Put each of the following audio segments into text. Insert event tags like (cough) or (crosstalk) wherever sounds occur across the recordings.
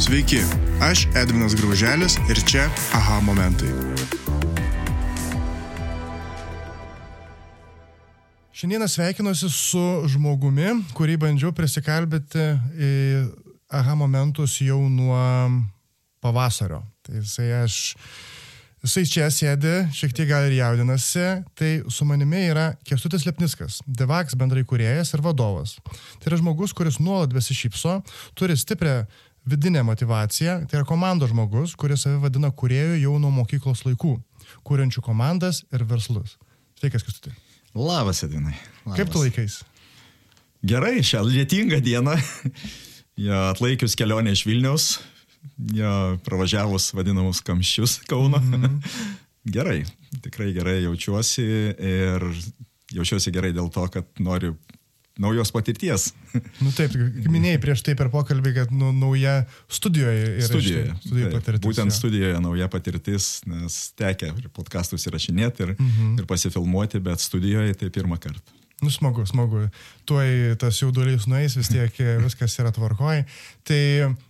Sveiki, aš Edvinas Grauželis ir čia aha momentai. Šiandieną sveikinuosi su žmogumi, kurį bandžiau prisikalbėti į aha momentus jau nuo pavasario. Tai jisai aš, jisai čia sėdi, šiek tiek gal ir jaudinasi, tai su manimi yra Kestutis Lepniskas, Devax bendrai kuriejas ir vadovas. Tai yra žmogus, kuris nuolat besišypso, turi stiprią vidinę motivaciją, tai yra komandos žmogus, kuris save vadina kuriejų jau nuo mokyklos laikų, kuriančių komandas ir verslus. Sveikas, Kestutis. Labas, Edinai. Labas. Kaip tu laikais? Gerai, šią lietingą dieną, ja, atlaikius kelionę iš Vilniaus, ja, pravažiavus vadinamus kamščius Kauno. Mm -hmm. (laughs) gerai, tikrai gerai jaučiuosi ir jaučiuosi gerai dėl to, kad noriu naujos patirties. Nu taip, (laughs) minėjai prieš tai per pokalbį, kad nu, nauja studijoje yra. Studijoje. Studijų patirtis. Būtent jo. studijoje nauja patirtis, nes tekia ir podkastus įrašinėti ir, mhm. ir pasifilmuoti, bet studijoje tai pirmą kartą. Nu smagu, smagu. Tuoj tas jaudulys nueis, vis tiek (laughs) viskas yra tvarkoj. Tai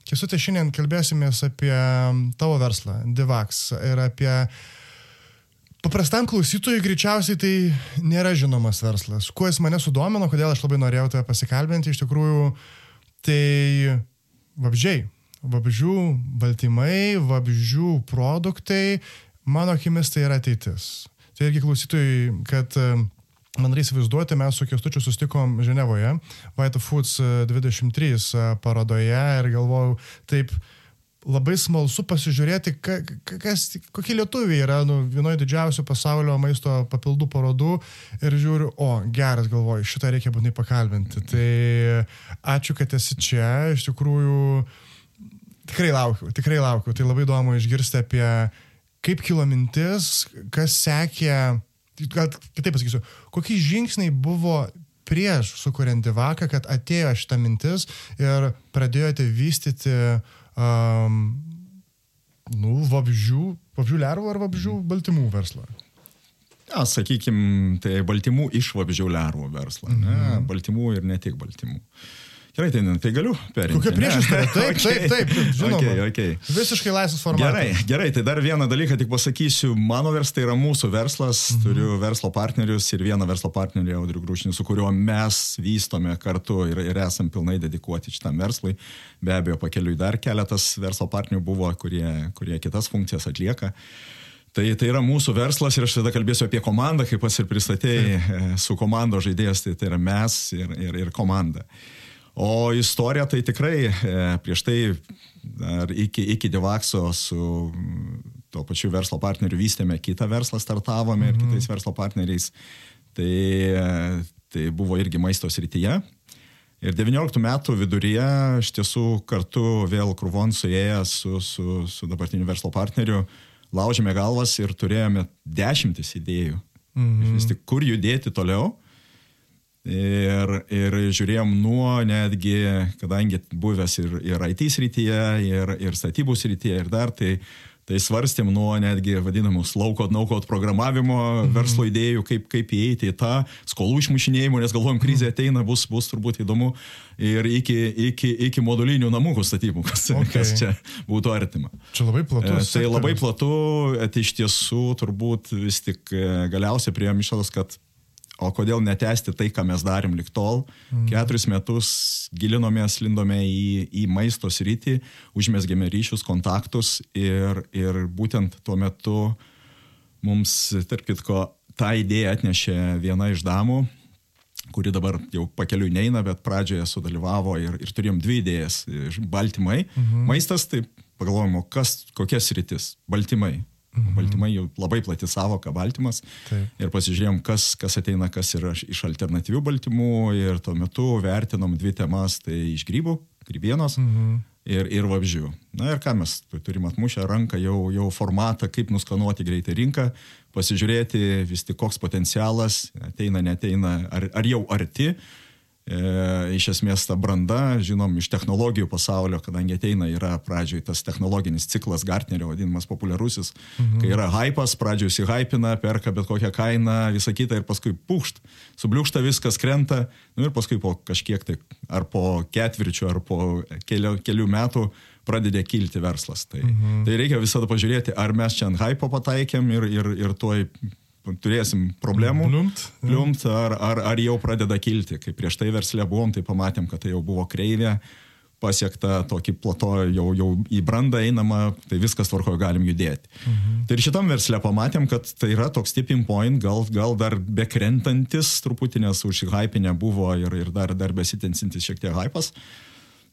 kisutė šiandien kalbėsimės apie tavo verslą, Divax, ir apie Paprastam klausytojui greičiausiai tai nėra žinomas verslas. Kuo jis mane sudomino, kodėl aš labai norėjau tave pasikalbinti, iš tikrųjų, tai vabžiai. Vabžių baltymai, vabžių produktai, mano akimis tai yra ateitis. Tai irgi klausytojai, kad man reikia įsivaizduoti, mes su Kestučiu sustikom Ženevoje, White Foods 23 parodoje ir galvojau, taip, labai smalsu pasižiūrėti, ka, kas, kokie lietuviai yra nu, vienoje didžiausių pasaulio maisto papildų parodų ir žiūriu, o geras galvoju, šitą reikia būtinai pakalbinti. Tai ačiū, kad esi čia, iš tikrųjų tikrai laukiu, tikrai laukiu. Tai labai įdomu išgirsti apie kaip kilo mintis, kas sekė, gal kitaip pasakysiu, kokie žingsniai buvo prieš sukuriant divaką, kad atėjo šitą mintis ir pradėjote vystyti uh, um, nu, vabžių, vabžių lervų ar vabžių baltymų verslą? Ja, sakykime, tai baltymų iš vabžių lervų verslą. -hmm. ne? Baltymų ir ne tik baltymų. Gerai, tai, tai galiu perimti. Kokia priešistorė? (laughs) Taip, okay. taip, taip, žinoma. Okay, okay. Visiškai laisvas formatas. Gerai, gerai, tai dar vieną dalyką tik pasakysiu. Mano verslas tai yra mūsų verslas, mhm. turiu verslo partnerius ir vieną verslo partnerį, Audrių Grūšinį, su kuriuo mes vystome kartu ir, ir esam pilnai dedikuoti šitam verslui. Be abejo, pakeliui dar keletas verslo partnerių buvo, kurie, kurie kitas funkcijas atlieka. Tai, tai yra mūsų verslas ir aš tada kalbėsiu apie komandą, kaip pats ir pristatėjai, Taip. su komandos žaidėjas, tai, tai yra mes ir, ir, ir komanda. Uh, O istorija tai tikrai e, prieš tai dar iki, iki Divakso su tuo pačiu verslo partneriu vystėme kitą verslą, startavome mhm. ir kitais verslo partneriais. Tai, tai buvo irgi maisto srityje. Ir 19 metų viduryje iš tiesų kartu vėl krūvon suėję su, su, su dabartiniu verslo partneriu laužėme galvas ir turėjome dešimtis idėjų. Mhm. Vis tik kur judėti toliau. Ir, ir žiūrėjom nuo netgi, kadangi buvęs ir, ir IT srityje, ir, ir statybų srityje, ir dar, tai, tai svarstėm nuo netgi vadinamus laukot, naukot programavimo mhm. verslo idėjų, kaip, kaip įeiti į tą skolų išmušinėjimą, nes galvojom, krizė mhm. ateina, bus, bus turbūt įdomu, ir iki, iki, iki modulinių namukų statybų, kas, okay. kas čia būtų artima. Čia labai platu. E, tai labai platu, tai iš tiesų turbūt vis tik e, galiausiai prieėm išvados, kad O kodėl netesti tai, ką mes darėm lik tol? Mm. Keturis metus gilinomės, lindome į, į maisto sritį, užmėsgėme ryšius, kontaktus ir, ir būtent tuo metu mums, tarp kitko, tą idėją atnešė viena iš damų, kuri dabar jau pakeliui neina, bet pradžioje sudalyvavo ir, ir turėjom dvi idėjas. Baltymai, mhm. maistas, tai pagalvojom, kas, kokias rytis? Baltymai. Mhm. Baltymai jau labai plati savoka baltymas. Taip. Ir pasižiūrėjom, kas, kas ateina, kas yra iš alternatyvių baltymų. Ir tuo metu vertinom dvi temas, tai iš grybų, grybienos mhm. ir, ir vabžių. Na ir ką mes turim atmušę ranką, jau, jau formatą, kaip nuskanuoti greitai rinką, pasižiūrėti vis tik koks potencialas, ateina, neteina, ar, ar jau arti. E, iš esmės ta branda, žinom, iš technologijų pasaulio, kadangi ateina yra pradžioj tas technologinis ciklas Gartnerio vadinamas populiarusis, mhm. kai yra hypas, pradžioj įsihypina, perka bet kokią kainą, visą kitą ir paskui pūkšt, subliūkšta viskas krenta, nu ir paskui po kažkiek tai, ar po ketvirčių, ar po kelių, kelių metų pradedė kilti verslas. Tai, mhm. tai reikia visada pažiūrėti, ar mes čia ant hypo pataikėm ir, ir, ir tuoj turėsim problemų. Pliumt. Pliumt, ar, ar, ar jau pradeda kilti. Kai prieš tai verslė buvom, tai pamatėm, kad tai jau buvo kreivė, pasiekta tokį plato, jau, jau į brandą einama, tai viskas tvarkoje galim judėti. Mhm. Tai ir šitam verslė pamatėm, kad tai yra toks tipping point, gal, gal dar bekrentantis truputį, nes užsihypinę buvo ir, ir dar, dar besitensintis šiek tiek hypas. Uh,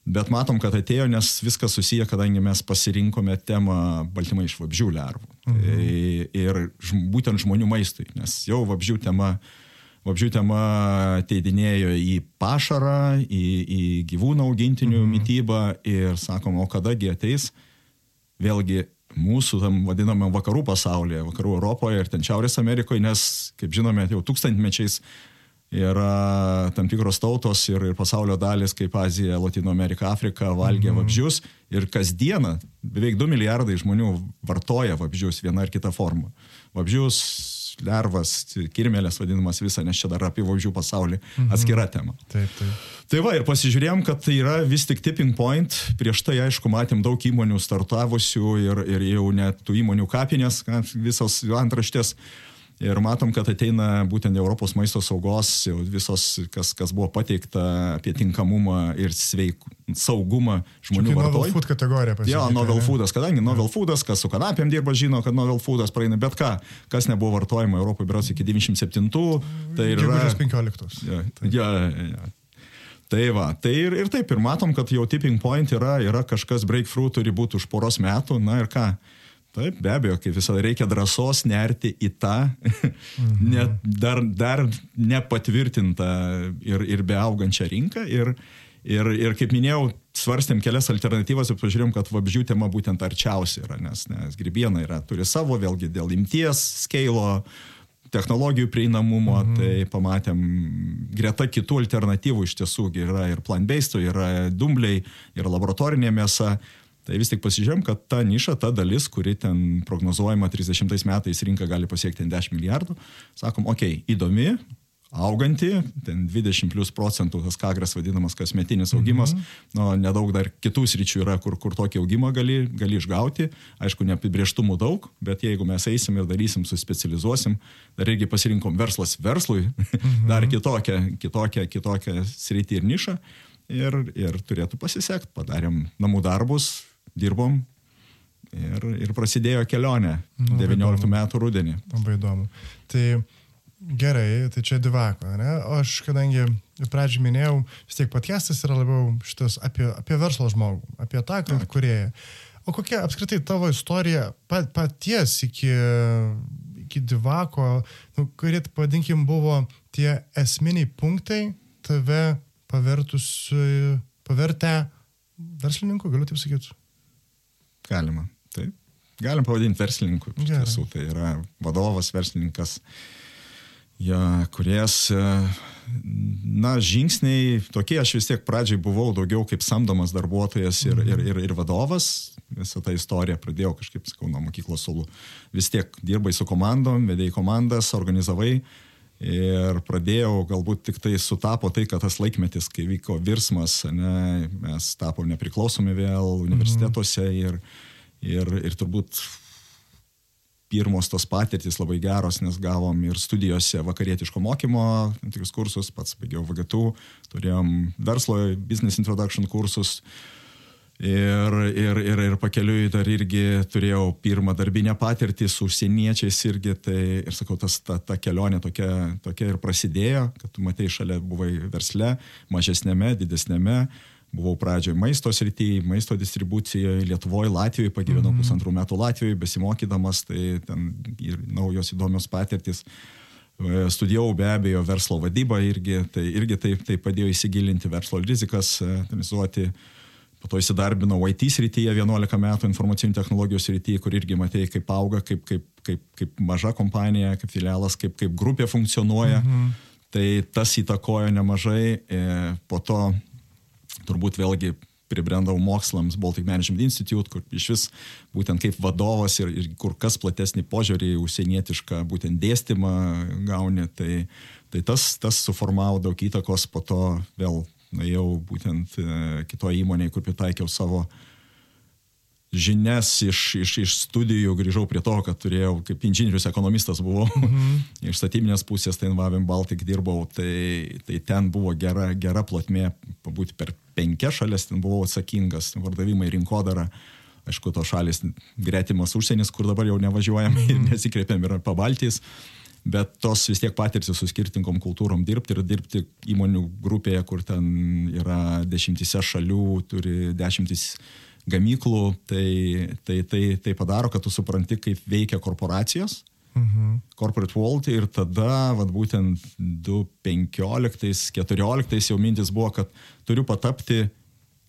Bet matom, kad atėjo, nes viskas susiję, kadangi mes pasirinkome temą baltymai iš vabžių lervų. Mhm. Ir būtent žmonių maistui, nes jau vabžių tema, vabžių tema teidinėjo į pašarą, į, į gyvūnų augintinių mhm. mytybą ir sakom, o kadagi ateis, vėlgi mūsų tam vadinamam vakarų pasaulyje, vakarų Europoje ir ten Šiaurės Amerikoje, nes, kaip žinome, jau tūkstantmečiais yra tam tikros tautos ir, ir pasaulio dalis kaip Azija, Latino Amerika, Afrika valgia mhm. vabzdžius ir kasdieną beveik 2 milijardai žmonių vartoja vabzdžius vieną ar kitą formą. Vabzdžius, lervas, kirmelės vadinamas visą, nes čia dar apie vabzdžių pasaulį mhm. atskira tema. Taip, taip. Tai va ir pasižiūrėjom, kad tai yra vis tik tipping point. Prieš tai, aišku, matėm daug įmonių startavusių ir, ir jau net tų įmonių kapinės, visos antraštės Ir matom, kad ateina būtent Europos maisto saugos, visos, kas, kas buvo pateikta apie tinkamumą ir sveik, saugumą žmonių vartojimui. Novel food kategorija pasirinkta. Jo, novel foodas, kadangi novel foodas, kas su kanapėm dirba, žino, kad novel foodas praeina bet ką, kas nebuvo vartojama Europoje berots iki 97, tai yra... 15. Ja, ja, ja. Tai va, tai ir, ir taip, ir matom, kad jau tipping point yra, yra kažkas breakthrough turi būti už poros metų, na ir ką Taip, be abejo, kaip visada reikia drąsos nerti į tą mhm. net dar, dar nepatvirtintą ir, ir beaugančią rinką. Ir, ir, ir kaip minėjau, svarstėm kelias alternatyvas ir pažiūrėjom, kad vabzdžių tema būtent arčiausia yra, nes, nes grybiena yra, turi savo, vėlgi dėl imties, skeilo, technologijų prieinamumo, mhm. tai pamatėm greta kitų alternatyvų iš tiesų yra ir plant-based, yra dumbliai, yra laboratorinė mėsa. Tai vis tik pasižiūrėjom, kad ta niša, ta dalis, kuri ten prognozuojama 30 metais rinka gali pasiekti 10 milijardų, sakom, okei, okay, įdomi, auganti, ten 20 plus procentų tas kagras vadinamas kasmetinis augimas, mm -hmm. nu, nedaug dar kitų sričių yra, kur, kur tokį augimą gali, gali išgauti, aišku, neapibrieštumų daug, bet jeigu mes eisim ir darysim, suspecializuosim, dar irgi pasirinkom verslas verslui, mm (laughs) -hmm. dar kitokią, kitokią, kitokią sritį ir nišą. Ir, ir turėtų pasisekti, padarėm namų darbus, dirbom ir, ir prasidėjo kelionė nu, 19 įdomu. metų rudenį. Labai įdomu. Tai gerai, tai čia divako, ne? O aš, kadangi pradžią minėjau, vis tiek podcastas yra labiau šitas apie, apie verslo žmogų, apie tą, kurieją. O kokia apskritai tavo istorija pat, paties iki, iki divako, nu, kurie, pavadinkim, buvo tie esminiai punktai tave pavertus, pavertę verslininku, galiu taip sakyti? Galima. Taip. Galim pavadinti verslininku. Iš tiesų, tai yra vadovas, verslininkas, ja, kuriejas, na, žingsniai, tokie aš vis tiek pradžiai buvau daugiau kaip samdomas darbuotojas ir, ir, ir, ir vadovas. Visą tą istoriją pradėjau kažkaip, sakau, nuo mokyklos solų. Vis tiek dirbai su komandom, vedėjai komandas, organizavai. Ir pradėjau, galbūt tik tai sutapo tai, kad tas laikmetis, kai vyko virsmas, ne, mes tapom nepriklausomi vėl universitetuose ir, ir, ir turbūt pirmos tos patirtis labai geros, nes gavom ir studijose vakarietiško mokymo, tikrus kursus, pats baigiau VGT, turėjom verslo, business introduction kursus, uh, Ir, ir, ir, ir pakeliui dar irgi turėjau pirmą darbinę patirtį su užsieniečiais irgi, tai ir sakau, tas, ta, ta kelionė tokia, tokia ir prasidėjo, kad tu matei šalia buvai versle, mažesnėme, didesnėme, buvau pradžioje maisto srityje, maisto distribucijoje, Lietuvoje, Latvijoje, pagyvenau mm -hmm. pusantrų metų Latvijoje, besimokydamas, tai ten ir naujos įdomios patirtis. E, studijavau be abejo verslo vadybą irgi, tai irgi tai, tai padėjo įsigilinti verslo rizikas, analizuoti. E, Po to įsidarbinau IT srityje 11 metų informacinių technologijų srityje, kur irgi matėjai, kaip auga, kaip, kaip, kaip, kaip maža kompanija, kaip filialas, kaip, kaip grupė funkcionuoja, mhm. Tai tas įtakojo nemažai, e, po to turbūt vėlgi pribrendau mokslams Baltic Management Institute, kur iš vis būtent kaip vadovas ir, ir kur kas platesnį požiūrį į užsienietišką būtent dėstymą gauni, tai, tai tas, tas suformavo daug įtakos, po to vėl nuėjau būtent e, kitoje įmonėje, kur pritaikiau savo žinias iš, iš, iš studijų, grįžau prie to, kad turėjau, kaip inžinierius ekonomistas buvau, mm -hmm. (laughs) iš statybinės pusės, tai Vavim Baltic dirbau, tai, tai ten buvo gera, gera plotmė, pabūti per penkias šalis, ten buvau atsakingas, vardavimai, rinkodara, aišku, tos šalis gretimas užsienis, kur dabar jau nevažiuojam mm -hmm. ir nesikreipiam ir pabaltys, bet tos vis tiek patirtis su skirtingom kultūrom dirbti ir dirbti įmonių grupėje, kur ten yra dešimtise šalių, turi dešimtis gamyklų, tai, tai, tai, tai padaro, kad tu supranti, kaip veikia korporacijos, mhm. corporate world ir tada, vad būtent 2015-2014 jau mintis buvo, kad turiu patapti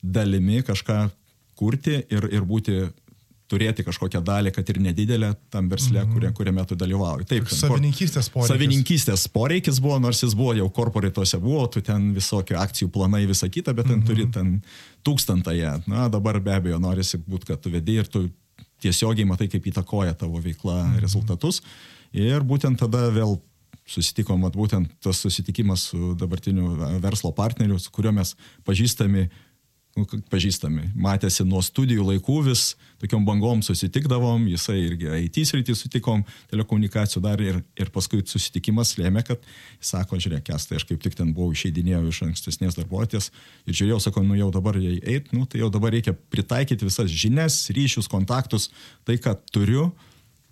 dalimi kažką kurti ir, ir būti turėti kažkokią dalį, kad ir nedidelę tam versle, mm -hmm. kuriame tu dalyvauji. Taip, savininkystės poreikis. Savininkystės poreikis buvo, nors jis buvo jau korporituose, buvo, tu ten visokių akcijų planai, visa kita, bet ten mm -hmm. turi ten tūkstantąją. Na, dabar be abejo norisi būti, kad tu vedi ir tu tiesiogiai matai, kaip įtakoja tavo veikla mm -hmm. rezultatus. Ir būtent tada vėl susitikom, būtent tas susitikimas su dabartiniu verslo partneriu, su kuriuo mes pažįstami nu, pažįstami. Matėsi nuo studijų laikų vis tokiom bangom susitikdavom, jisai irgi IT srity sutikom, telekomunikacijų dar ir, ir paskui susitikimas lėmė, kad jis sako, žiūrėk, kestai, aš kaip tik ten buvau išeidinėjau iš ankstesnės darbuotės ir žiūrėjau, sako, nu jau dabar jei eit, nu tai jau dabar reikia pritaikyti visas žinias, ryšius, kontaktus, tai ką turiu,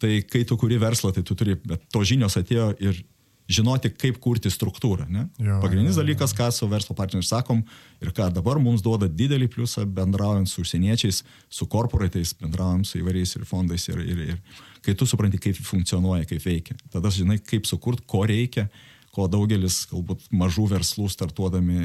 tai kai tu kuri verslą, tai tu turi, bet to žinios atėjo ir žinoti, kaip kurti struktūrą. Ne? Jo, Pagrindinis jo, jo. dalykas, ką su verslo partneriais sakom ir ką dabar mums duoda didelį pliusą bendraujant su užsieniečiais, su korporatais, bendraujant su įvairiais ir fondais ir, ir, ir kai tu supranti, kaip funkcionuoja, kaip veikia. Tada žinai, kaip sukurti, ko reikia ko daugelis galbūt mažų verslų startuodami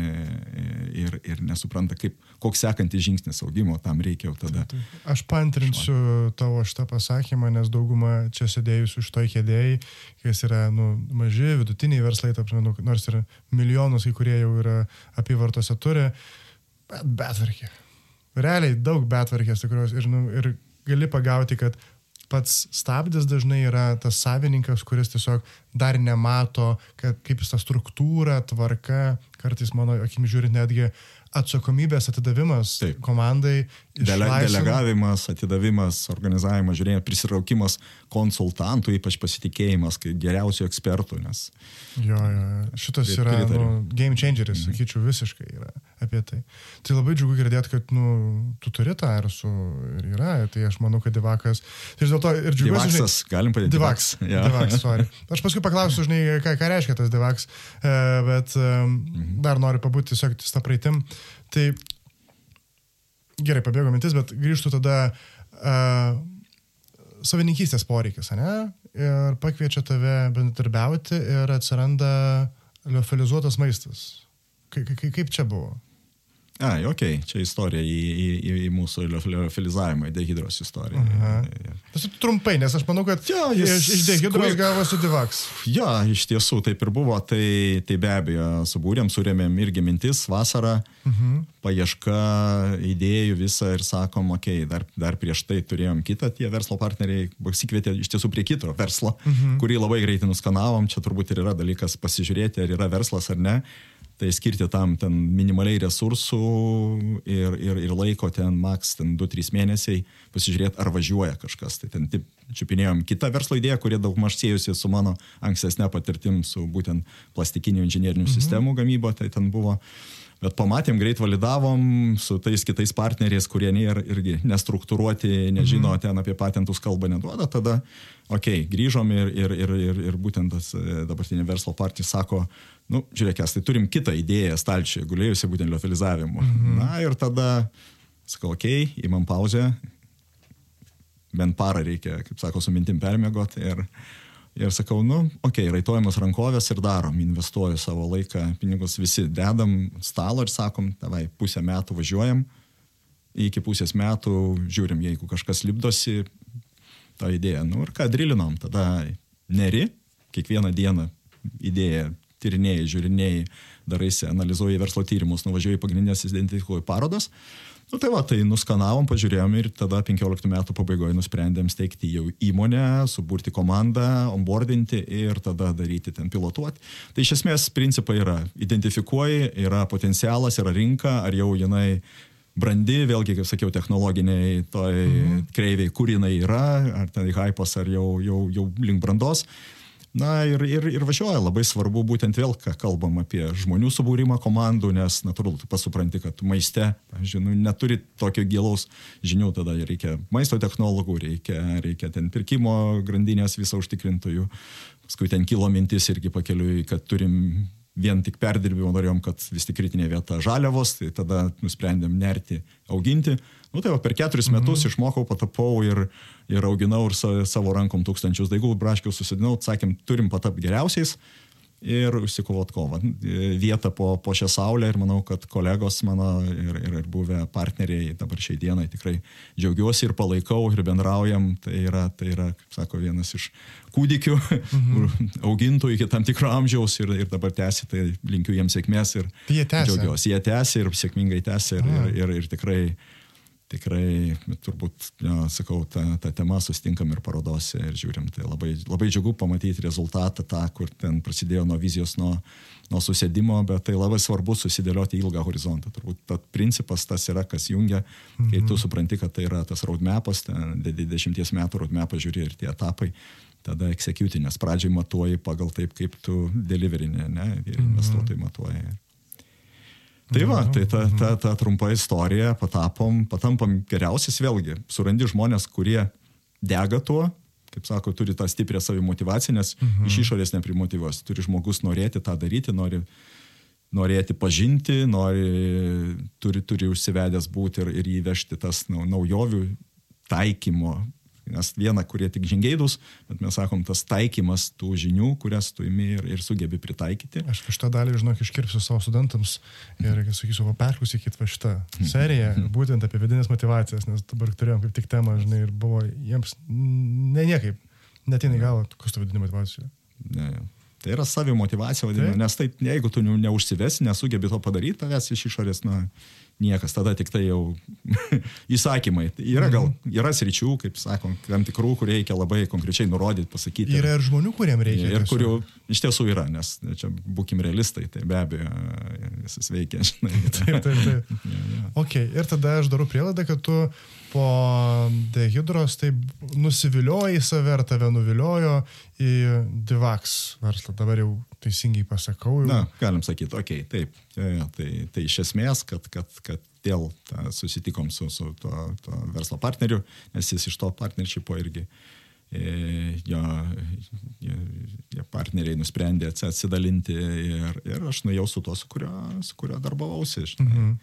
ir, ir nesupranta, kaip, koks sekantis žingsnis augimo tam reikia jau tada. Aš pantrinsiu tavo šitą pasakymą, nes dauguma čia sėdėjusių iš to kėdėjai, kas yra nu, maži, vidutiniai verslai, taip, nu, nors ir milijonus, kai kurie jau yra apyvartose turi, bet betvarkė. Realiai daug betvarkės tikros ir, nu, ir gali pagauti, kad pats stabdis dažnai yra tas savininkas, kuris tiesiog dar nemato, kad, kaip jis tą struktūrą, tvarka, kartais mano akim žiūrint netgi atsakomybės atidavimas Taip. komandai. Dele, delegavimas, atidavimas, organizavimas, žiūrėjimas, prisiraukimas konsultantų, ypač pasitikėjimas, kai geriausių ekspertų. Nes... Jo, jo, šitas yra nu, game changeris, mhm. sakyčiau, visiškai yra apie tai. Tai labai džiugu girdėti, kad nu, tu turi tą ir su ir yra, tai aš manau, kad Divakas. Tai dėl to ir džiugu. Divaksas, žinai, galim padėti. Divaks. Ja. Divaks, sorry. Aš paskui paklausiu, žinai, ką, ką reiškia tas Divaks, e, bet mhm. dar noriu pabūti tiesiog ties tą praeitim. Tai gerai, pabėgo mintis, bet grįžtų tada uh, savininkystės poreikis, ne? Ir pakviečia tave bendradarbiauti ir atsiranda liofilizuotas maistas. Ka kaip čia buvo? Ai, ok, čia istorija į, į, į, į mūsų liofilizavimą, į dehidros istoriją. Tas trumpai, nes aš manau, kad jo, jis, iš, iš dehidros gavosi divaks. Jo, iš tiesų taip ir buvo, tai, tai be abejo, subūrėm, surėmėm irgi mintis vasarą, uh mhm. -huh. paieška idėjų visą ir sakom, ok, dar, dar prieš tai turėjom kitą, tie verslo partneriai pasikvietė iš tiesų prie kito verslo, uh mhm. -huh. kurį labai greitai nuskanavom, čia turbūt ir yra dalykas pasižiūrėti, ar yra verslas ar ne tai skirti tam ten minimaliai resursų ir, ir, ir laiko ten maks ten 2-3 mėnesiai pasižiūrėti, ar važiuoja kažkas. Tai ten taip, čiupinėjom kitą verslo idėją, kurie daug maž sėjusi su mano ankstesnė patirtim su būtent plastikinių inžinierinių mhm. sistemų gamyba, tai ten buvo. Bet pamatėm, greit validavom su tais kitais partneriais, kurie nėra irgi nestruktūruoti, nežino, mhm. ten apie patentus kalbą neduoda, tada, okei, okay, grįžom ir, ir, ir, ir, ir būtent tas e, dabartinė verslo partija sako, nu, žiūrėk, tai turim kitą idėją stalčiuje, gulėjusi būtent liofilizavimu. Mhm. Na ir tada, sakau, okei, okay, įmam pauzę, bent parą reikia, kaip sako, su mintim permėgot ir, ir sakau, nu, okei, okay, raitojamas rankovės ir darom, investuoju savo laiką, pinigus visi dedam stalo ir sakom, tavai, pusę metų važiuojam, iki pusės metų žiūrim, jeigu kažkas lipdosi, tą idėją, nu ir ką drilinom, tada neri, kiekvieną dieną idėja tyrinėjai, žiūrinėjai, daraisi, analizuoji verslo tyrimus, nuvažiuoji pagrindinės identifikuoji parodas. Nu tai va, tai nuskanavom, pažiūrėjom ir tada 15 metų pabaigoje nusprendėm steigti jau įmonę, suburti komandą, onboardinti ir tada daryti ten pilotuoti. Tai iš esmės principai yra, identifikuoji, yra potencialas, yra rinka, ar jau jinai brandi, vėlgi, kaip sakiau, technologiniai toj mhm. kreiviai, kur jinai yra, ar tai hypas, ar jau, jau, jau link brandos. Na ir, ir, ir važiuoja, labai svarbu būtent vėl, ką kalbam apie žmonių subūrimą komandų, nes natūralu, tu pasupranti, kad maiste, pavyzdžiui, nu, neturi tokio gilaus žinių, tada reikia maisto technologų, reikia, reikia ten pirkimo grandinės viso užtikrintojų. Paskui ten kilo mintis irgi pakeliui, kad turim vien tik perdirbimo norėjom, kad vis tik kritinė vieta žaliavos, tai tada nusprendėm nerti, auginti. Nu tai va, per keturis mhm. metus išmokau, patapau ir, ir auginau ir sa, savo rankom tūkstančius daigų, braškių susidinau, sakėm, turim patapti geriausiais ir užsikovot kovą. Vietą po, po šią saulę ir manau, kad kolegos mano ir, ir, ir buvę partneriai dabar šiai dienai tikrai džiaugiuosi ir palaikau ir bendraujam. Tai yra, tai yra kaip sako, vienas iš kūdikių, mhm. (laughs) augintų iki tam tikro amžiaus ir, ir dabar tęsi, tai linkiu jiems sėkmės ir tai jie džiaugiuosi. Jie tęsi ir sėkmingai tęsi ir, ir, ir, ir tikrai tikrai, turbūt, jo, sakau, tą, tą temą sustinkam ir parodose ir žiūrim. Tai labai, labai džiugu pamatyti rezultatą tą, kur ten prasidėjo nuo vizijos, nuo, nuo susėdimo, bet tai labai svarbu susidėlioti ilgą horizontą. Turbūt tas principas tas yra, kas jungia, kai tu mhm. supranti, kad tai yra tas roadmapas, 20 metų roadmapas žiūri ir tie etapai. Tada executinės pradžiai matuoji pagal taip, kaip tu deliverinė, ne, ir mhm. investuotojai matuoja. Tai va, tai ta, ta, ta trumpa istorija, patapom, patampam geriausias vėlgi, surandi žmonės, kurie dega tuo, kaip sako, turi tą stiprią savimotivaciją, nes mhm. iš išorės neprimotyvuos. Turi žmogus norėti tą daryti, nori, norėti pažinti, nori, turi, turi užsivedęs būti ir, ir įvežti tas naujovių taikymo Nes viena, kurie tik žingeidus, bet mes sakom, tas taikymas tų žinių, kurias tu imi ir, ir sugebi pritaikyti. Aš šitą dalį, žinok, iškirpsiu savo studentams ir sakysiu, o perklausykit va šitą seriją, būtent apie vidinės motivacijas, nes dabar turėjom kaip tik temą, žinai, ir buvo jiems ne niekaip, netina į galvą, kokia tu vidinė motivacija. Ne, tai yra savi motivacija, vadinama, nes tai jeigu tu neužsivesi, nesugebi to padaryti, tavęs iš išorės, na, niekas, tada tik tai jau (laughs) įsakymai. Yra gal, mhm. yra sričių, kaip sakom, tam tikrų, kur reikia labai konkrečiai nurodyti, pasakyti. Yra ir žmonių, kuriem reikia. Ir kurių iš tiesų yra, nes čia būkim realistai, tai be abejo visas veikia, žinai. (laughs) taip, taip, taip. (laughs) ja, ja. Ok, ir tada aš darau prielaidą, kad tu po dehidros taip nusivilioji save ar tave nuviliojo į Divax verslą. Dabar jau teisingai pasakau. Jau. Na, galim sakyti, okei, okay, taip. Ja, tai, tai iš esmės, kad, kad, kad dėl ta, susitikom su, su tuo, tuo verslo partneriu, nes jis iš to partneršipo irgi e, jo, jo, jo partneriai nusprendė atsidalinti ir, ir aš nuėjau su tuo, su kurio, su kurio darbavausi. Žinai. Mhm.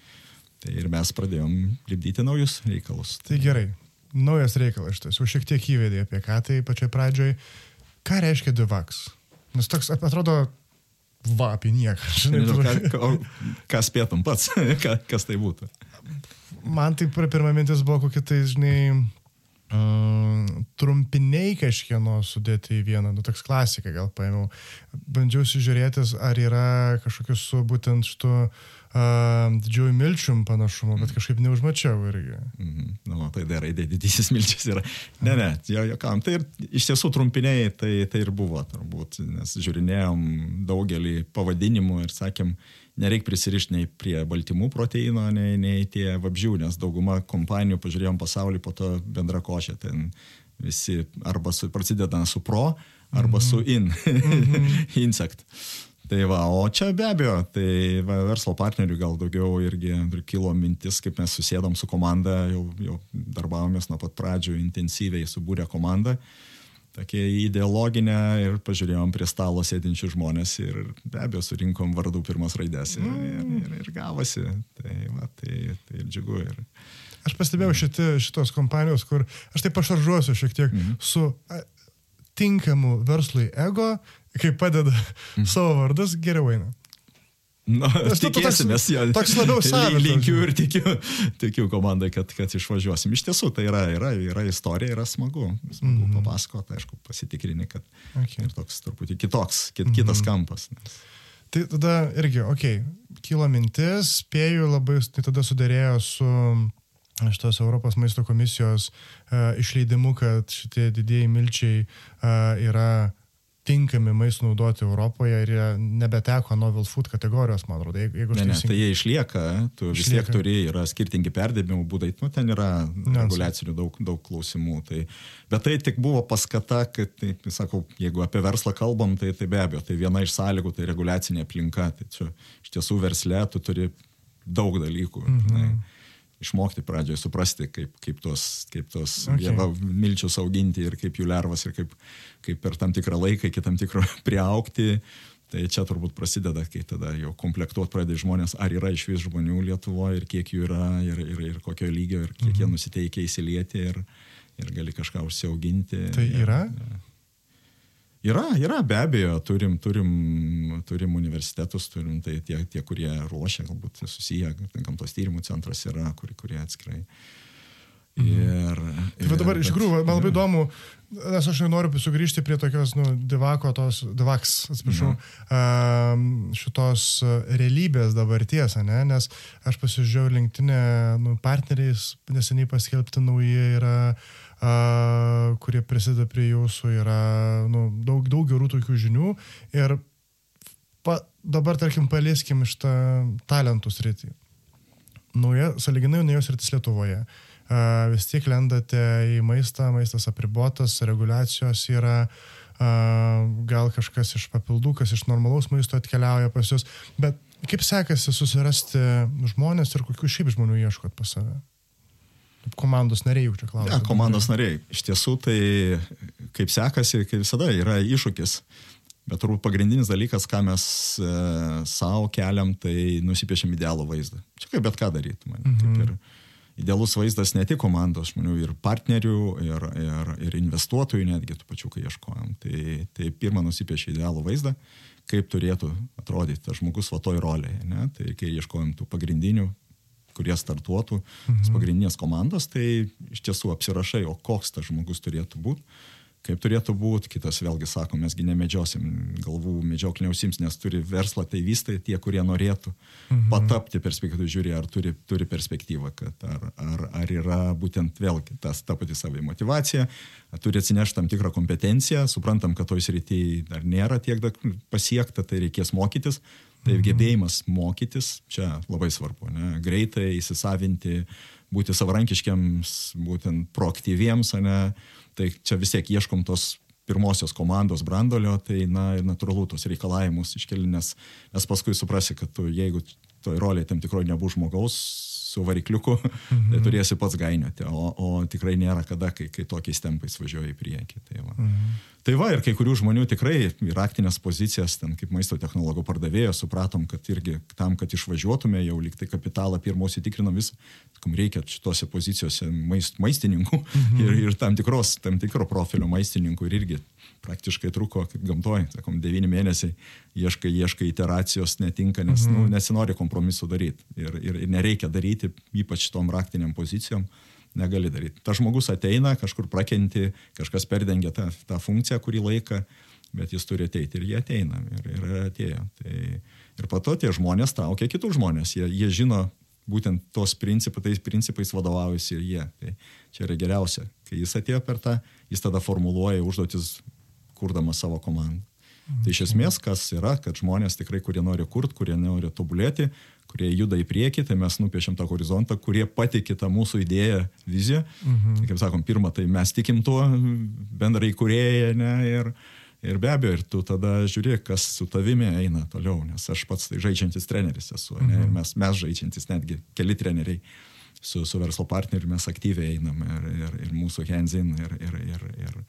Tai ir mes pradėjom lipdyti naujus reikalus. Tai gerai, naujas reikalas šitas, jau šiek tiek įvedė apie ką tai pačioj pradžioj. Ką reiškia Divax? Nes toks atrodo, va, apie nieką. Žinai, Nežinau, ką, ką, ką spėtum pats, (laughs) kas tai būtų. Man tai pirma mintis buvo kokie tai, žinai, Uh, trumpiniai kažkieno sudėti į vieną, nu toks klasika gal paėmiau. Bandžiau žiūrėtis, ar yra kažkokius su būtent šitu uh, didžiųjų milčium panašumo, bet kažkaip neužmačiau irgi. -hmm. Nu, tai dar raidė didysis milčius yra. Ne, ne, jo, jo kam. Tai ir, iš tiesų trumpiniai tai, tai ir buvo turbūt, nes žiūrinėjom daugelį pavadinimų ir sakėm, nereikia prisirišti nei prie baltymų proteino, nei, nei tie vabžių, nes dauguma kompanijų, pažiūrėjom pasaulį, po to bendra košė, ten visi arba su, prasideda su pro, arba mm -hmm. su in, (laughs) mm -hmm. insect. Tai va, o čia be abejo, tai va, verslo partnerių gal daugiau irgi kilo mintis, kaip mes susėdom su komanda, jau, jau darbavomės nuo pat pradžių intensyviai subūrę komandą, tokia ideologinė ir pažiūrėjom prie stalo sėdinčių žmonės ir be abejo surinkom vardų pirmas raidės ir, ir, ir, ir gavosi. Tai, va, tai, tai ir džiugu. Ir, Aš pastebėjau šiti, šitos kompanijos, kur aš taip pašaržuosiu šiek tiek mm -hmm. su tinkamu verslui ego kai padeda mm. savo vardus, geriau eina. Na, nu, tikėsimės, jo. Toks labiau savas. Linkiu ir tikiu, tikiu komandai, kad, kad išvažiuosim. Iš tiesų, tai yra, yra, yra istorija, yra smagu. Smagu mm. papasakoti, aišku, pasitikrini, kad okay. ir toks truputį kitoks, kit, kitas mm. kampas. Nes... Tai tada irgi, okei, okay, kilo mintis, spėjau labai, tai tada sudėrėjo su šitos Europos maisto komisijos uh, išleidimu, kad šitie didieji milčiai uh, yra tinkami maistų naudoti Europoje ir jie nebeteko novel food kategorijos, man atrodo. Jeigu, jeigu ne, ne, tai jie išlieka, tu išlieka. vis tiek turi, yra skirtingi perdėbimo būdai, nu, ten yra reguliacinių daug, daug klausimų. Tai, bet tai tik buvo paskata, kad, tai, tai sakau, jeigu apie verslą kalbam, tai, tai be abejo, tai viena iš sąlygų, tai reguliacinė aplinka. Tai čia iš tiesų versle tu turi daug dalykų. Mhm. Tai, išmokti pradžioje, suprasti, kaip, kaip tos, kaip tos okay. jėva, milčius auginti ir kaip jų lervas ir kaip, kaip per tam tikrą laiką iki tam tikro (laughs) priaukti. Tai čia turbūt prasideda, kai tada jau komplektuot pradeda žmonės, ar yra iš vis žmonių Lietuvoje ir kiek jų yra ir, ir, ir kokio lygio ir kiek mhm. jie nusiteikia įsilieti ir, ir gali kažką užsiauginti. Tai yra? Ir, ir, Yra, yra, be abejo, turim, turim, turim universitetus, turim tai tie, tie kurie ruošia, galbūt susiję, gamtos tyrimų centras yra, kur, kurie atskirai. Mhm. Ir, ir, tai dabar iš tikrųjų, man labai įdomu, nes aš noriu sugrįžti prie tokios, nu, divako, tos, divaks, atsiprašau, mhm. šitos realybės dabarties, ne? nes aš pasižiūrėjau linktinę, nu, partneriais neseniai paskelbti nauji yra uh, kurie prisideda prie jūsų, yra nu, daug, daug gerų tokių žinių. Ir pa, dabar, tarkim, palieskim iš tą talentų sritį. Nauja, saliginai naujos rytis Lietuvoje. A, vis tiek lendate į maistą, maistas apribotas, reguliacijos yra, a, gal kažkas iš papildų, kas iš normalaus maisto atkeliauja pas jūs. Bet kaip sekasi susirasti žmonės ir kokių šiaip žmonių ieškot pas save? Komandos nariai jau čia klausia. Ja, komandos nariai. Iš tiesų tai kaip sekasi, kaip visada, yra iššūkis. Bet turbūt pagrindinis dalykas, ką mes e, savo keliam, tai nusipiešiam idealų vaizdą. Čia kaip bet ką daryti. Man. Mhm. Ir idealus vaizdas ne tik komandos žmonių, ir partnerių, ir, ir, ir investuotojų netgi tų pačių, kai ieškojom. Tai, tai pirmą nusipiešia idealų vaizdą, kaip turėtų atrodyti tas žmogus va toj rolėje. Ne? Tai kai ieškojom tų pagrindinių kurie startuotų, mhm. pagrindinės komandos, tai iš tiesų apsirašai, o koks tas žmogus turėtų būti kaip turėtų būti, kitas vėlgi sako, mesgi nemedžiosim, galvų medžioklė neusims, nes turi verslą tai vystai tie, kurie norėtų mhm. patapti perspektyvą, žiūri, ar turi, turi perspektyvą, kad ar, ar, ar yra būtent vėlgi tas ta pati savai motivacija, turi atsinešti tam tikrą kompetenciją, suprantam, kad toj srityje dar nėra tiek pasiekta, tai reikės mokytis, Tai gebėjimas mokytis čia labai svarbu. Ne? Greitai įsisavinti, būti savarankiškiams, būtent proaktyviems, ne? tai čia vis tiek ieškom tos pirmosios komandos brandolio, tai na, natūralu tos reikalavimus iškeli, nes, nes paskui suprasi, kad tu, jeigu toj roliai tam tikroji nebus žmogaus, su varikliuku, (laughs) mhm. tai turėsi pats gainioti, o, o tikrai nėra kada, kai, kai tokiais tempais važiuoji į priekį. Tai va. Mhm. tai va, ir kai kurių žmonių tikrai į raktinės pozicijas, ten kaip maisto technologų pardavėjo, supratom, kad irgi tam, kad išvažiuotume, jau liktai kapitalą pirmos įtikrinom vis, kam reikia šitose pozicijose maist, maistininkų mhm. (laughs) ir, ir tam, tikros, tam tikro profilio maistininkų ir irgi praktiškai truko, kaip gamtoj, sakom, devyni mėnesiai, ieškai, ieškai iteracijos, netinka, nes mhm. nu, nesinori kompromisų daryti. Ir, ir, ir nereikia daryti, ypač tom raktiniam pozicijom, negali daryti. Ta žmogus ateina, kažkur prakenti, kažkas perdengia tą, tą funkciją kurį laiką, bet jis turi ateiti ir jie ateina. Ir, ir atėjo. Tai, ir po to tie žmonės traukia kitus žmonės. Jie, jie žino būtent tos principais, tais principais vadovaujasi ir jie. Tai čia yra geriausia. Kai jis atėjo per tą, jis tada formuluoja užduotis kurdamas savo komandą. Mhm. Tai iš esmės, kas yra, kad žmonės tikrai, kurie nori kurti, kurie nori tobulėti, kurie juda į priekį, tai mes nupiešiam tą horizontą, kurie patikė tą mūsų idėją, viziją. Mhm. Kaip sakom, pirmą, tai mes tikim tuo bendrai kurieje, ne, ir, ir be abejo, ir tu tada žiūri, kas su tavimi eina toliau, nes aš pats tai žaidžiantis treneris esu, ne, mhm. ir mes, mes žaidžiantis netgi keli treneriai. Su, su verslo partneriu mes aktyviai einam ir, ir, ir mūsų hands-in ir, ir, ir, ir,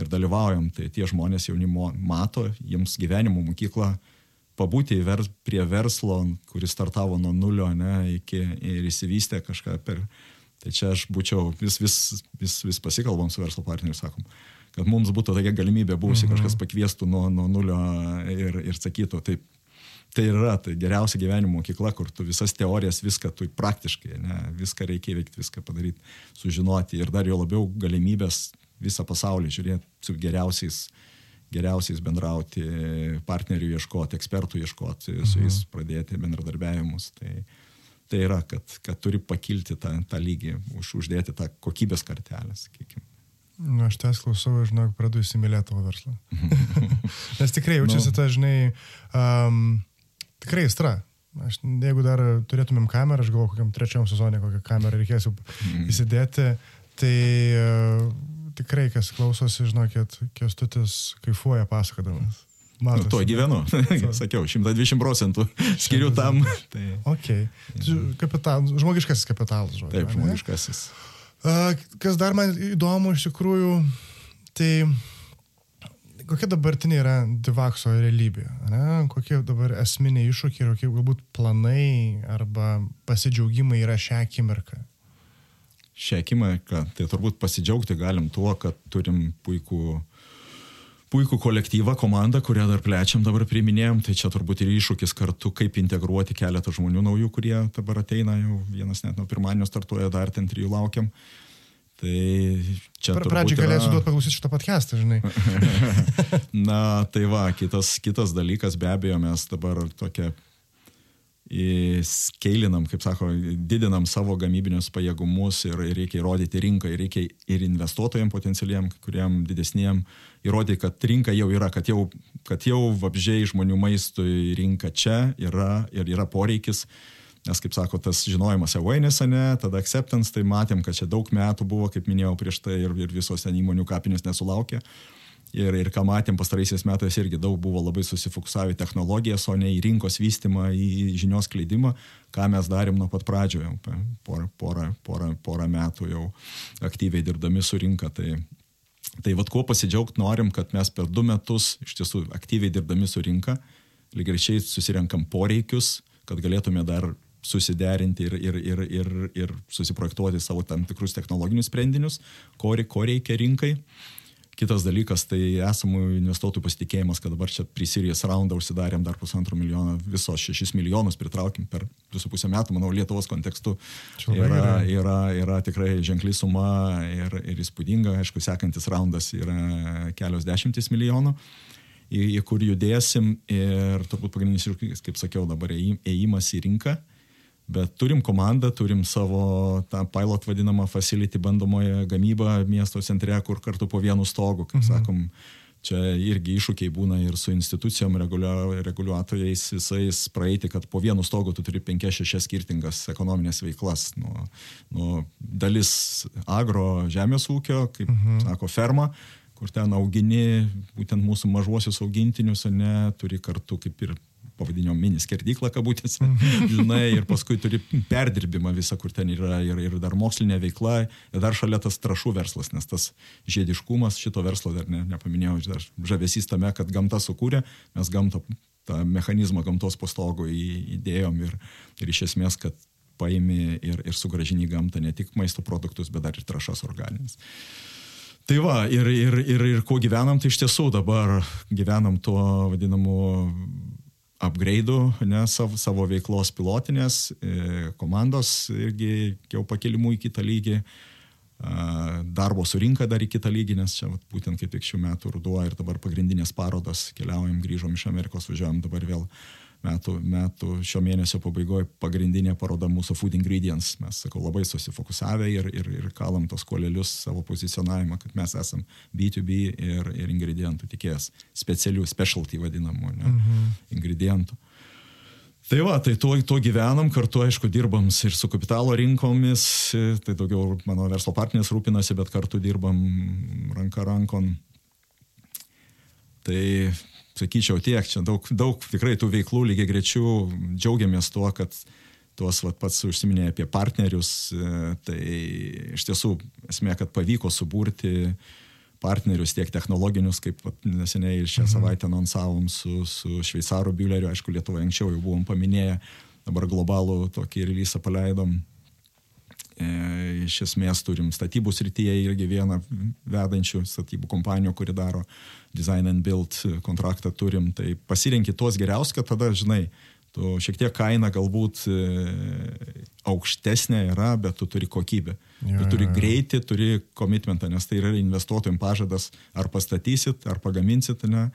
ir dalyvaujam, tai tie žmonės jaunimo mato, jiems gyvenimo mokykla pabūti vers, prie verslo, kuris startavo nuo nulio ne, iki, ir įsivystė kažką per... Tai čia aš būčiau, vis, vis, vis, vis pasikalbam su verslo partneriu, sakom, kad mums būtų tokia galimybė buvusi, mhm. kažkas pakviestų nuo, nuo nulio ir, ir sakytų, taip, tai yra tai geriausia gyvenimo mokykla, kur tu visas teorijas, viską tu praktiškai, ne, viską reikia veikti, viską padaryti, sužinoti ir dar jo labiau galimybės visą pasaulį žiūrėti su geriausiais, geriausiais bendrauti, partnerių ieškoti, ekspertų ieškoti, su jais Mhm. pradėti bendradarbiavimus. Tai, tai yra, kad, kad turi pakilti tą, tą lygį, už, uždėti tą kokybės kartelę, sakykime. Nu, aš tas klausau, žinok, pradedu įsimylėti tavo verslą. (laughs) Nes tikrai jaučiasi Nu. ta, žinai, um, tikrai istra. Aš, jeigu dar turėtumėm kamerą, aš galvoju, kokiam trečiam sezonė kokią kamerą reikės jau Mhm. įsidėti, tai uh, tikrai, kas klausosi, žinokit, kestutis kaifuoja pasakodamas. Nu, Matosi. tuo gyvenu. (laughs) Sakiau, 120 procentų skiriu tam. Tai, Ok. Kapital, žmogiškasis kapitalas, žodžiu. taip, žmogiškasis. Kas dar man įdomu iš tikrųjų, tai kokia dabartinė yra Divakso realybė? Ne? Kokie dabar esminiai iššūkiai ir kokie galbūt planai arba pasidžiaugimai yra šią akimirką? Šią akimirką, tai turbūt pasidžiaugti galim tuo, kad turim puikų, puikų kolektyvą, komandą, kurią dar plečiam, dabar priminėjom, tai čia turbūt ir iššūkis kartu, kaip integruoti keletą žmonių naujų, kurie dabar ateina, jau vienas net nuo pirmadienio startuoja, dar ten trijų laukiam. Tai čia Pra, turbūt pradžiai galėsiu yra- duoti paklausyti šitą podcastą, žinai. (laughs) Na, tai va, kitas, kitas dalykas, be abejo, mes dabar tokia skeilinam, kaip sako, didinam savo gamybinius pajėgumus ir, reikia įrodyti rinką, ir reikia ir investuotojams potencialiem, kuriem didesniem, įrodyti, kad rinka jau yra, kad jau, kad jau vabžiai žmonių maistui rinka čia yra ir yra poreikis. Nes, kaip sako, tas žinojimas awareness, ne, tada acceptance, tai matėm, kad čia daug metų buvo, kaip minėjau prieš tai, ir, ir visos ten įmonių kapinės nesulaukė. Ir, ir ką matėm pastaraisiais metais irgi daug buvo labai susifokusavę į technologijas, o ne į rinkos vystimą, į žinios kleidimą, ką mes darėm nuo pat pradžio, jau porą, porą, porą, porą metų jau aktyviai dirbdami su rinka. Tai, tai vad kuo pasidžiaugti norim, kad mes per du metus iš tiesų aktyviai dirbdami su rinka, lygiai susirenkam poreikius, kad galėtume dar susiderinti ir, ir, ir, ir, ir susiprojektuoti savo tam tikrus technologinius sprendinius, ko, ko reikia rinkai. Kitas dalykas tai esamų investuotojų pasitikėjimas, kad dabar čia prisirijas raundą užsidarėm dar pusantro milijono, visos šešis milijonus pritraukim per 2,5 metų, manau, Lietuvos kontekstu yra, gerai. yra, yra tikrai ženkli suma ir, ir įspūdinga. Aišku, sekantis raundas yra kelios dešimtis milijonų, į, į kur judėsim ir turbūt pagrindinis kaip sakiau, dabar ėjim- ėjimas į rinką. Bet turim komandą, turim savo tą pilot vadinamą facility bandomąją gamybą miesto centre, kur kartu po vienu stogu, kaip mhm. sakom, čia irgi iššūkiai būna ir su institucijom, reguliuotojais visais praeiti, kad po vienu stogu tu turi 5-6 skirtingas ekonominės veiklas. Nuo, nuo dalis agro žemės ūkio, kaip mhm. sako, ferma, kur ten augini būtent mūsų mažuosius augintinius, o ne turi kartu kaip ir pavadinimu mini skerdyklą kabutėse, žinai, ir paskui turi perdirbimą visą, kur ten yra ir, ir dar mokslinė veikla, ir dar šalia tas trašų verslas, nes tas žiediškumas šito verslo dar ne, nepaminėjau, dar žavesys tame, kad gamta sukūrė, mes gamtą, tą mechanizmą gamtos pastogų į- įdėjom ir, ir iš esmės, kad paimi ir, ir sugražini gamtą ne tik maisto produktus, bet dar ir trašas organinės. Tai va, ir, ir, ir, ir kuo gyvenam, tai iš tiesų dabar gyvenam tuo vadinamu upgrade'u, ne, savo, savo veiklos pilotinės, e, komandos irgi jau pakelimų į kitą lygį, darbo su rinka dar į kitą lygį, nes čia būtent kaip tik šių metų ruduo ir dabar pagrindinės parodos, keliaujam, grįžom iš Amerikos, važiuojam dabar vėl metų, metų šio mėnesio pabaigoje pagrindinė paroda mūsų food ingredients. Mes, sakau, labai susifokusavę ir, ir, ir kalam tos kolelius savo pozicionavimą, kad mes esam B2B ir, ir ingredientų tikėjas, specialių, specialty vadinamų ne, mhm. ingredientų. Tai va, tai tuo, tuo gyvenam, kartu aišku dirbam ir su kapitalo rinkomis, tai daugiau mano verslo partneris rūpinasi, bet kartu dirbam ranka rankon. Tai sakyčiau tiek, čia daug, daug tikrai tų veiklų lygiai grečių, džiaugiamės tuo, kad tuos vat, pats užsiminė apie partnerius, e, tai iš tiesų esmė, kad pavyko suburti partnerius tiek technologinius, kaip vat, neseniai šią mhm. savaitę anonsavom su, su šveicarų biuleriu, aišku, Lietuvoje anksčiau jau buvom paminėję, dabar globalų tokį releasą paleidom. E, iš esmės turim statybų srityje irgi vieną vedančių statybų kompanijų, kuri daro design and build kontraktą turim. Tai pasirinkti tuos geriausius, kad tada, žinai, tu šiek tiek kaina galbūt e, aukštesnė yra, bet tu turi kokybę. Jo, tu turi jo, jo. greitį, turi komitmentą, nes tai yra investuotojams pažadas, ar pastatysit, ar pagaminsit, ne,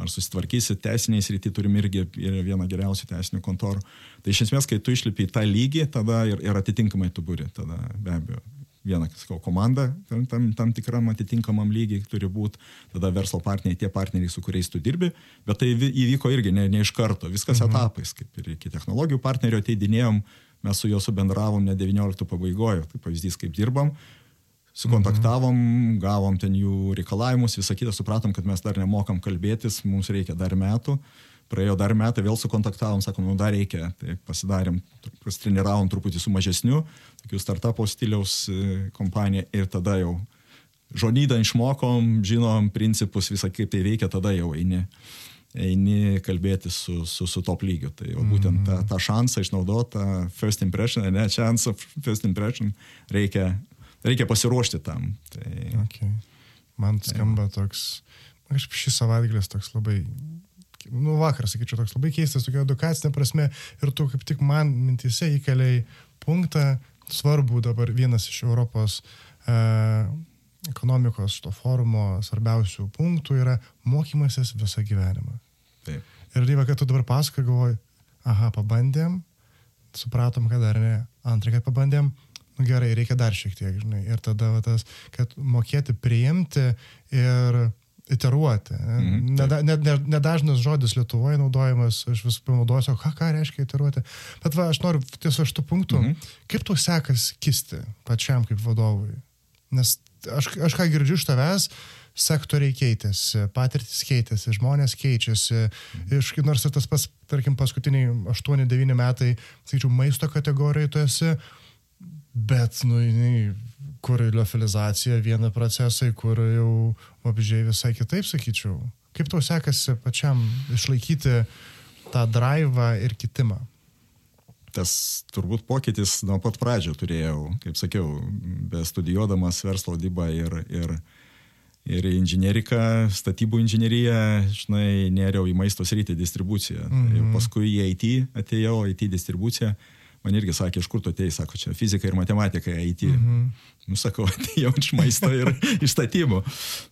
ar susitvarkysit teisiniais rytį, turim irgi ir vieną geriausių teisinių kontorų. Tai iš esmės, kai tu išlipi į tą lygį, tada ir, ir atitinkamai tu būri, tada be abejo. Viena, sakau, komanda tam, tam, tam tikram atitinkamam lygiai turi būti, tada verslo partneriai, tie partneriai, su kuriais tu dirbi, bet tai įvyko irgi ne, ne iš karto, viskas mhm. etapais, kaip ir iki technologijų partnerio ateidinėjom, mes su juo subendravom ne 19 pabaigoje, tai pavyzdys, kaip dirbam, sukontaktavom, gavom ten jų reikalavimus, visą kitą supratom, kad mes dar nemokam kalbėtis, mums reikia dar metų. Praėjo dar metai, vėl sukontaktavom, sakom, nu dar reikia, tai pasidarėm, pasitreniravom truputį su mažesniu, tokiu startupo stiliaus e, kompanija ir tada jau žodydą išmokom, žinom principus, visą kaip tai veikia, tada jau eini, eini kalbėti su, su, su top lygiu. Tai jau būtent tą, tą šansą išnaudoti, tą first impression, ne, chance first impression, reikia, reikia pasiruošti tam. Tai, Okay. Man skamba toks, man kažkaip šis savaitgalis toks labai, nu vakar, sakyčiau, toks labai keistas, tokia edukacinė prasme ir tu kaip tik man mintise įkeliai punktą svarbų dabar vienas iš Europos e, ekonomikos to forumo svarbiausių punktų yra mokymasis visą gyvenimą. taip. Ir Ryva, kad tu dabar pasakai, galvoji, aha, pabandėm, supratom, kad dar ne. Antrą, kad pabandėm, nu gerai, reikia dar šiek tiek, žinai. Ir tada va, tas, kad mokėti priimti ir iteruoti. Mhm, Nedažnas ne, ne, nedažnas žodis Lietuvoje naudojamas, aš vis panaudosiu, ką, ką reiškia iteruoti. Bet va, aš noriu tiesiog šitų punktų, Mhm. kaip tau sekas kisti pačiam kaip vadovui. Nes aš, aš ką girdžiu iš tavęs, sektoriai keitėsi, patirtis keitėsi, žmonės keičiasi. Iš, nors ir tas pas, tarkim, paskutiniai 8-9 metai, sakyčiau, maisto kategorijai tu esi, bet, nu, jinai, kur liofilizacija, viena procesai, kur jau apžiai visai kitaip, sakyčiau. Kaip tau sekasi pačiam išlaikyti tą drivą ir kitimą? Tas turbūt pokytis nuo pat pradžio turėjau, kaip sakiau, bestudijuodamas verslo dybą ir, ir, ir inžineriką, statybų inžineriją, žinai, nėriau į maisto sritį distribuciją. Mm. -hmm. Paskui į IT atėjau, IT distribuciją. Man irgi sakė, iš kur tu atėjai, sako, čia fizika ir matematika, IT. Mhm. Nu, sakau, (laughs) atėjau iš maisto ir (laughs) iš statybų.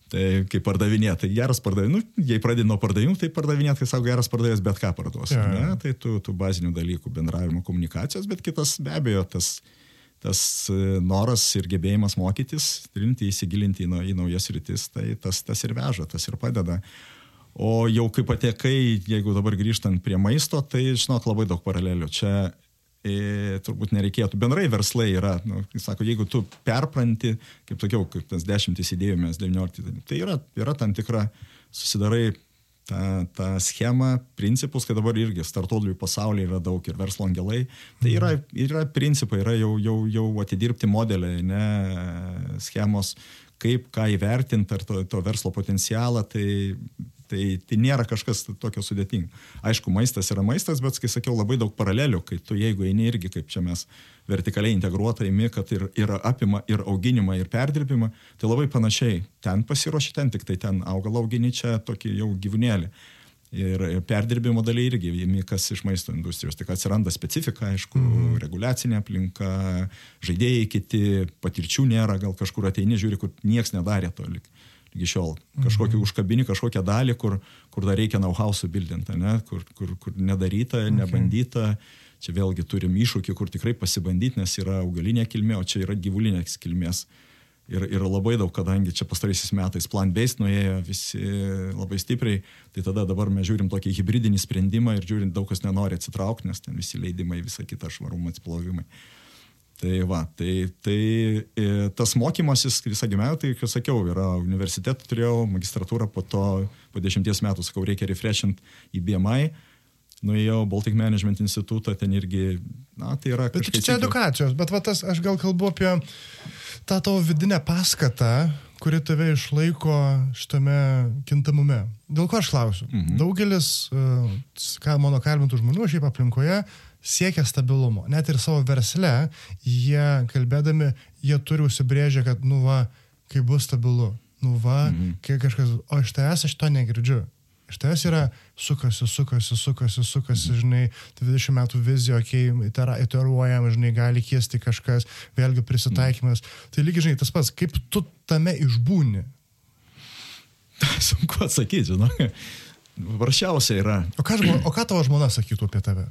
Tai kaip pardavinė, tai geras pardavimas, nu, jei pradedi nuo pardavimų, tai pardavinė, tai sako, geras pardavėjas bet ką parduos. Jo. Ne? Tai tų, tų bazinių dalykų, bendravimo, komunikacijos, bet kitas be abejo, tas, tas e, noras ir gebėjimas mokytis, trinti, įsigilinti į, į naujas rytis, tai tas, tas ir veža, tas ir padeda. O jau kaip patekai, jeigu dabar grįžtant prie maisto, tai žinok labai daug paralelių. Čia turbūt nereikėtų. Bendrai verslai yra, nu, sako, jeigu tu perpranti, kaip sakiau, kaip tas dešimtis idėjų mes 19, tai yra, yra tam tikra, susidarai tą, tą schemą, principus, kad dabar irgi startuolių pasaulyje yra daug ir verslo angelai. Tai yra, yra principai, yra jau, jau, jau atidirbti modeliai, ne schemos, kaip ką įvertinti, ar to, to verslo potencialą, tai, tai, tai nėra kažkas tokio sudėtingo. Aišku, maistas yra maistas, bet, kai sakiau, labai daug paralelių, kai tu jeigu eini irgi, kaip čia mes vertikaliai integruotai imi, kad ir, ir apima ir auginimą, ir perdirbimą, tai labai panašiai. Ten pasiruoši, ten tik tai ten augalą augini, čia tokį jau gyvūnėlį. Ir perdirbimo daliai irgi įmi kas iš maisto industrijos. Tik atsiranda specifika, aišku, mm. reguliacinė aplinka, žaidėjai kiti, patirčių nėra, gal kažkur ateini, žiūri, kur nieks nedarė to lik, lygi šiol. Kažkokį mm. užkabini, kažkokią dalį, kur, kur dar reikia know-how subildinti, kur, kur, kur nedaryta, okay. nebandyta. Čia vėlgi turim iššūkį, kur tikrai pasibandyti, nes yra augalinė kilmė, o čia yra gyvulinės kilmės. Ir, ir labai daug, kadangi čia pastaraisiais metais plan-based nuėjo visi labai stipriai, tai tada dabar mes žiūrim tokį hybridinį sprendimą ir žiūrint daug kas nenori atsitraukti, nes ten visi leidimai, visa kita švarumo atsplovimai. Tai va, tai, tai e, tas mokymasis visą gyvenimą, tai, kaip sakiau, yra universitetą turėjau, magistratūrą, po to po dešimties metų, sakau, reikia refreshint į BMI, nuėjau Baltic Management institutą, ten irgi, na, tai yra Bet čia edukacijos, bet va tas, aš gal kalbu apie tą tavo vidinę paskatą, kuri tave išlaiko šitame kintamume. Dėl ko aš klausiu? Mhm. Daugelis, ką mano kalbintų žmonių šiaip aplinkoje, siekia stabilumo. Net ir savo versle, jie kalbėdami, jie turi užsibrėžę, kad, nu va, kai bus stabilu, nu va, mhm. kai kažkas, o iš tavęs aš to negirdžiu. Iš tavęs yra sukasi, sukasi, sukasi, sukasi, žinai, 20 metų vizija, okei, okay, iteruojam, žinai, gali kiesti kažkas, vėlgi prisitaikymas. Tai lygiai, žinai, tas pats, kaip tu tame išbūni. (laughs) Sunku atsakyti, žinai. Paprasčiausia yra. O ką, žmo, o ką tavo žmona sakytų apie tave?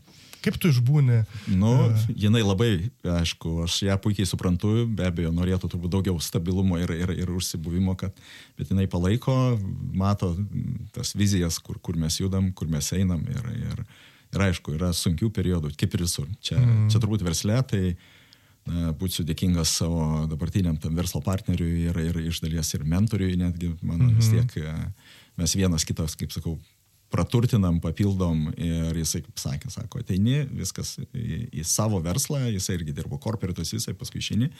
Kaip tu išbūni? Nu, jinai labai, aišku, aš ją puikiai suprantu, be abejo, norėtų turbūt daugiau stabilumo ir, ir, ir užsibuvimo, kad, bet jinai palaiko, mato tas vizijas, kur, kur mes judam, kur mes einam ir, ir, ir aišku, yra sunkių periodų, kaip ir visur. Čia, mm. čia turbūt verslė, tai na, būsiu dėkingas savo dabartiniam tam verslo partneriui ir, ir iš dalies ir mentoriui, netgi, man mm -hmm. vis tiek mes vienas kitas, kaip sakau, praturtinam, papildom ir jisai, kaip sakė, sako, ateini viskas į, į savo verslą, jisai irgi dirbo korporatus, jisai paskui išini.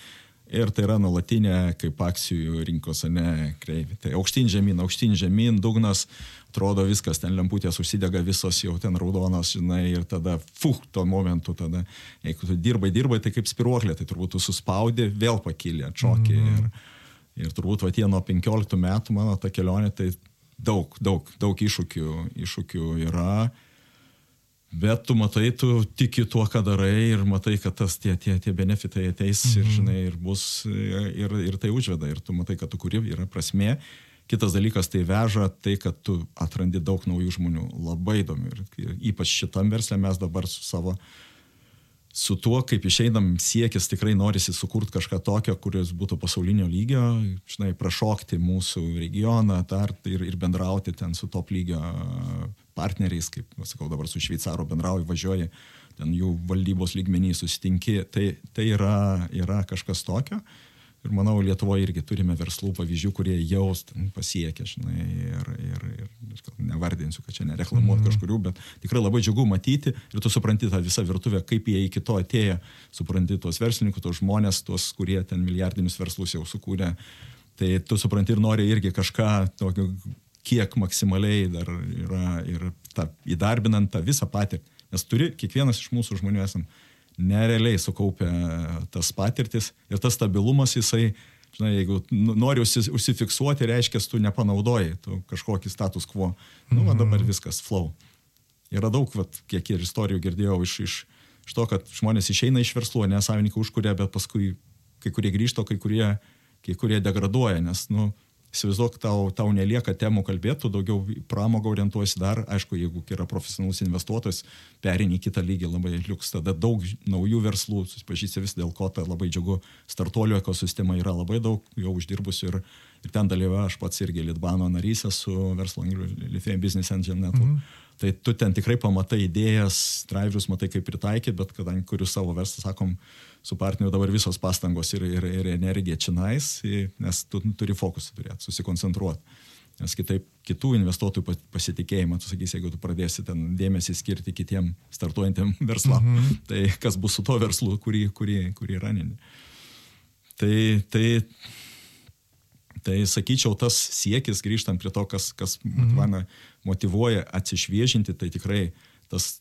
Ir tai yra nuolatinė, kaip akcijų rinkos, ne kreivė. Tai aukštyn žemyn, aukštyn žemyn, dugnas, atrodo viskas, ten lemputės užsidega visos jau ten raudonos, žinai, ir tada, fuh, tuo momentu, tada, jeigu tu dirbai, dirbai, tai kaip spiruoklė, tai turbūt tu suspaudi, vėl pakilė, atšokė. Mm -hmm. ir, ir turbūt va tie nuo 15 metų mano ta kelionė, tai daug, daug, daug iššūkių, iššūkių yra. Bet tu matai, tu tiki tuo, ką darai ir matai, kad tas tie, tie, tie benefitai ateis mhm. ir, žinai, ir bus, ir, ir tai užveda, ir tu matai, kad tu kuri yra prasme. Kitas dalykas tai veža tai, kad tu atrandi daug naujų žmonių. Labai įdomu. Ir ypač šitam verslė mes dabar su savo uh, su tuo, kaip išeinam siekis, tikrai norisi sukurti kažką tokio, kuris būtų pasaulinio lygio, žinai, prašokti mūsų regioną dar ir, ir bendrauti ten su top lygio partneriais, kaip, sakau, dabar su šveicaru bendrauju, važiuoji, ten jų valdybos lygmenį susitinki, tai, tai yra, yra kažkas tokio. Uh, Ir manau, Lietuvoje irgi turime verslų pavyzdžių, kurie jau pasiekė, žinai, ir, ir, ir nevardinsiu, kad čia nereklamuot mm. kažkurių, bet tikrai labai džiugu matyti ir tu supranti tą visą virtuvę, kaip jie iki to atėjo, supranti tuos verslininkus, tuos žmonės, tuos, kurie ten milijardinius verslus jau sukūrė. Tai tu supranti ir nori irgi kažką tokio, kiek maksimaliai dar yra ir ta, įdarbinant tą visą patirtį. Nes turi, kiekvienas iš mūsų žmonių esame nerealiai sukaupę tas patirtis ir tas stabilumas jisai, žinai, jeigu nori užsifiksuoti, reiškia, tu nepanaudoji, tu kažkokį status quo. Nu, va dabar mhm. viskas, flow. Yra daug, vat, kiek ir istorijų girdėjau iš, iš, iš to, kad žmonės išeina iš verslo, ne savininkai užkuria, bet paskui kai kurie grįžta, kai kurie, kai kurie degraduoja, nes, nu, įsivaizduok, tau, tau nelieka temų kalbėtų, daugiau pramogą orientuosi dar, aišku, jeigu yra profesionalus investuotojas, perini į kitą lygį labai liuks, tada daug naujų verslų, susipažįsti vis dėl ko, tai labai džiugu, startuolių ekosistema yra labai daug, jau uždirbusių ir, ir ten dalyvauju aš pats irgi Litbano narys esu verslo Lithuanian Business Engine Network. Mm -hmm. Tai tu ten tikrai pamatai idėjas, driverius, matai kaip pritaikyti, bet kadangi kuriu savo verslą, sakom, su partneriu dabar visos pastangos ir, ir, ir energija čia nais, nes tu turi fokusą turėti, susikoncentruoti. Nes kitaip kitų investuotojų pasitikėjimą, tu sakysi, jeigu tu pradėsi ten dėmesį skirti kitiem startuojantiem (laughs) verslam, mm -hmm. tai kas bus su tuo verslu, kurį, kurį, kurį ranini. Tai, tai, tai sakyčiau, tas siekis, grįžtant prie to, kas, kas mane motivuoja atsišviežinti, tai tikrai tas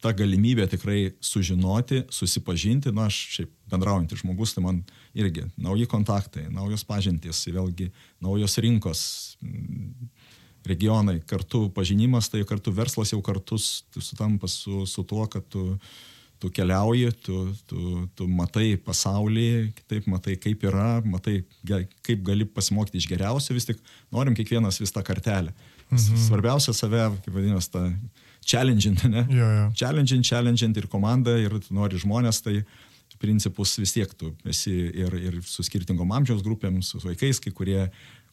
ta galimybė tikrai sužinoti, susipažinti, na, aš šiaip bendraujantys žmogus, tai man irgi nauji kontaktai, naujos pažintys, vėlgi naujos rinkos, regionai, kartu pažinimas, tai kartu verslas jau kartu sutampa su, su tuo, kad tu, tu keliauji, tu, tu, tu matai pasaulį, kitaip matai, kaip yra, matai, kaip gali pasimokyti iš geriausio, vis tik norim kiekvienas vis tą kartelę. Mhm. Svarbiausia save, kaip vadinasi, ta challenging, ne? Jo, jo. Challenging, challenging ir komanda, ir nori žmonės, tai principus vis tiek tu esi ir, ir su skirtingom amžiaus grupėm, su vaikais, kai kurie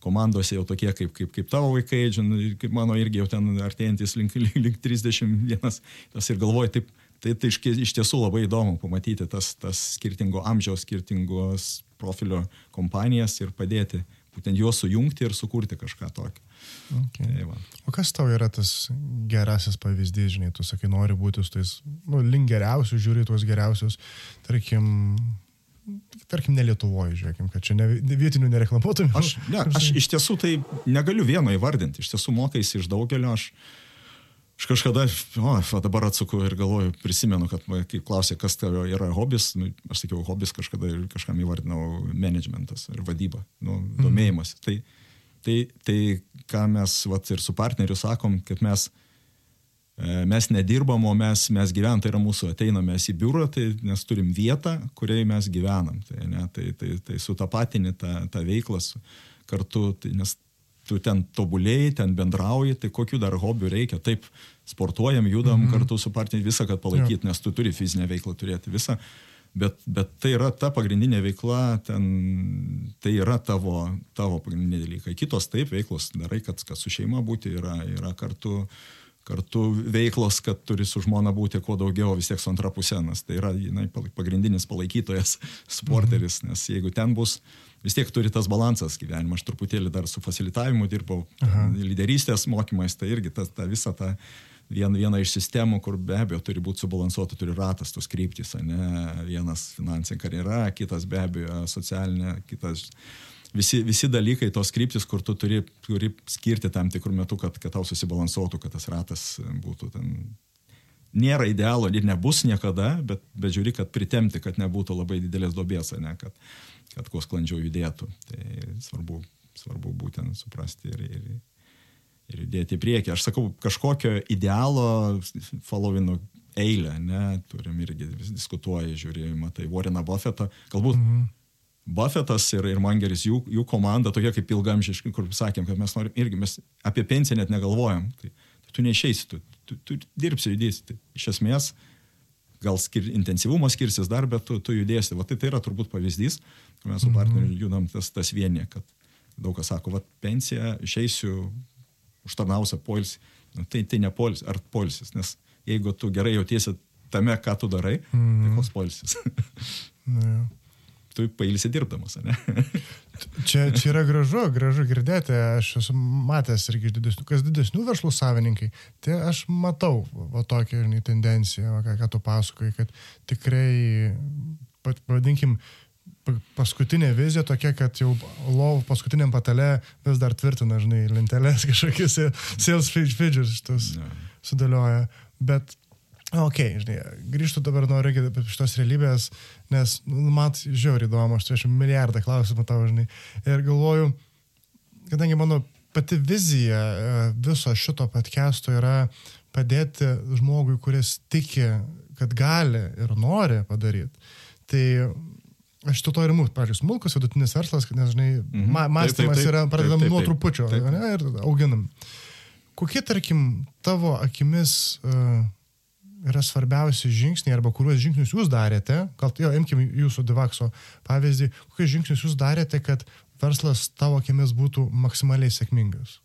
komandose jau tokie kaip, kaip, kaip tavo vaikai, žin, kaip mano irgi jau ten artėjantis link, link, link 31, tas ir galvoju, taip, tai, tai iš, iš tiesų labai įdomu pamatyti tas, tas skirtingo amžiaus, skirtingos profilio kompanijas ir padėti būtent juos sujungti ir sukurti kažką tokio. Okay. Tai va. o kas tau yra tas gerasis pavyzdys, žinai, tu sakai, nori būti su tais, nu, link geriausius, žiūri tuos geriausius, tarkim, tarkim, ne Lietuvoje, žiūrėkim, kad čia ne, vietinių nereklamuotum. Aš, ne, aš iš tiesų tai negaliu vieno įvardinti, iš tiesų mokaiesi iš daugelio, aš, aš kažkada, o, dabar atsuku ir galvoju, prisimenu, kad kai klausė, kas tavo yra hobis, nu, aš sakiau, hobis kažkada ir kažkam įvardinau managementas ir vadyba, nu, mhm. domėjimas. Mm. Tai Tai, tai ką mes vat, ir su partneriu sakom, kad mes, e, mes nedirbam, o mes, mes gyvenam, tai yra mūsų, ateiname į biurą, tai mes turim vietą, kurioje mes gyvenam. Tai, ne, tai, tai, tai sutapatini tą, tą veiklą kartu, tai, nes tu ten tobulėjai, ten bendrauji, tai kokių dar hobių reikia. Taip, sportuojam, judam mm -hmm. kartu su partneriu, visą, kad palaikyt, nes tu turi fizinę veiklą turėti visą. Bet, bet tai yra ta pagrindinė veikla, ten, tai yra tavo, tavo pagrindiniai dalykai. Kitos taip veiklos darai, kad, kad su šeima būti yra, yra kartu, kartu veiklos, kad turi su žmona būti kuo daugiau, vis tiek su antra pusė, nes tai yra jinai, pagrindinis palaikytojas, (laughs) sporteris, mhm. nes jeigu ten bus, vis tiek turi tas balansas gyvenime. Aš truputėlį dar su facilitavimu dirbau, Aha. lyderystės mokymais, tai irgi ta, ta visa ta vien, viena iš sistemų, kur be abejo turi būti subalansuota, turi ratas tos kryptis, ne vienas finansinė karjera, kitas be abejo socialinė, kitas visi, visi dalykai, tos kryptis, kur tu turi, turi skirti tam tikrų metų, kad, kad tau susibalansuotų, kad tas ratas būtų ten. Nėra idealo ir nebus niekada, bet, bet žiūri, kad pritemti, kad nebūtų labai didelės dobės, ne, kad, kad kuo sklandžiau judėtų. Tai svarbu, svarbu būtent suprasti ir, ir, ir judėti į priekį. Aš sakau, kažkokio idealo followino eilę, ne, turim irgi vis diskutuoja, žiūri, matai, Warreną Buffettą, galbūt mhm. Buffettas ir, ir Mangeris, jų, jų komanda tokia kaip ilgamžiški, kur sakėm, kad mes norim irgi, mes apie pensiją net negalvojam, tai, tai tu neišeisi, tu, tu, tu dirbsi, judėsi. Tai iš esmės, gal skir, intensyvumo skirsis dar, bet tu, tu judėsi. Va, tai, tai yra turbūt pavyzdys, kur mes su mhm. partneriu judam tas, tas vienė, kad daug kas sako, va, pensiją, išeisiu, užtarnausią poilsį. Nu, tai, tai ne poilsis, ar poilsis, nes jeigu tu gerai jautiesi tame, ką tu darai, mm. tai koks poilsis. (laughs) ja. Tu pailsi dirbdamas, ne? (laughs) čia, čia yra gražu, gražu girdėti, aš esu matęs irgi didesnių, kas didesnių verslų savininkai, tai aš matau va tokią žinai, tendenciją, va, ką, ką tu pasakoji, kad tikrai, pavadinkim, paskutinė vizija tokia, kad jau lovų paskutiniam patale vis dar tvirtina, žinai, lentelės (laughs) kažkokius sales figures šitus sudėlioja. Bet, ok, žinai, grįžtu dabar noriu irgi šitos realybės, nes nu, man žiauriai įdomu, aš turėčiau milijardą klausimų tavo, žinai. Ir galvoju, kadangi mano pati vizija e, viso šito podcast'o yra padėti žmogui, kuris tiki, kad gali ir nori padaryti. Tai Aš to to ir mūsų, pavyzdžiui, smulkus vidutinis verslas, nes, žinai, mhm. ma mąstymas taip, taip, taip, yra, pradedam nuo trupučio taip, taip. Ne, ir auginam. Kokie, tarkim, tavo akimis uh, yra svarbiausi žingsniai arba kuriuos žingsnius jūs darėte, gal jo, imkim jūsų Divakso pavyzdį, kokius žingsnius jūs darėte, kad verslas tavo akimis būtų maksimaliai sėkmingas?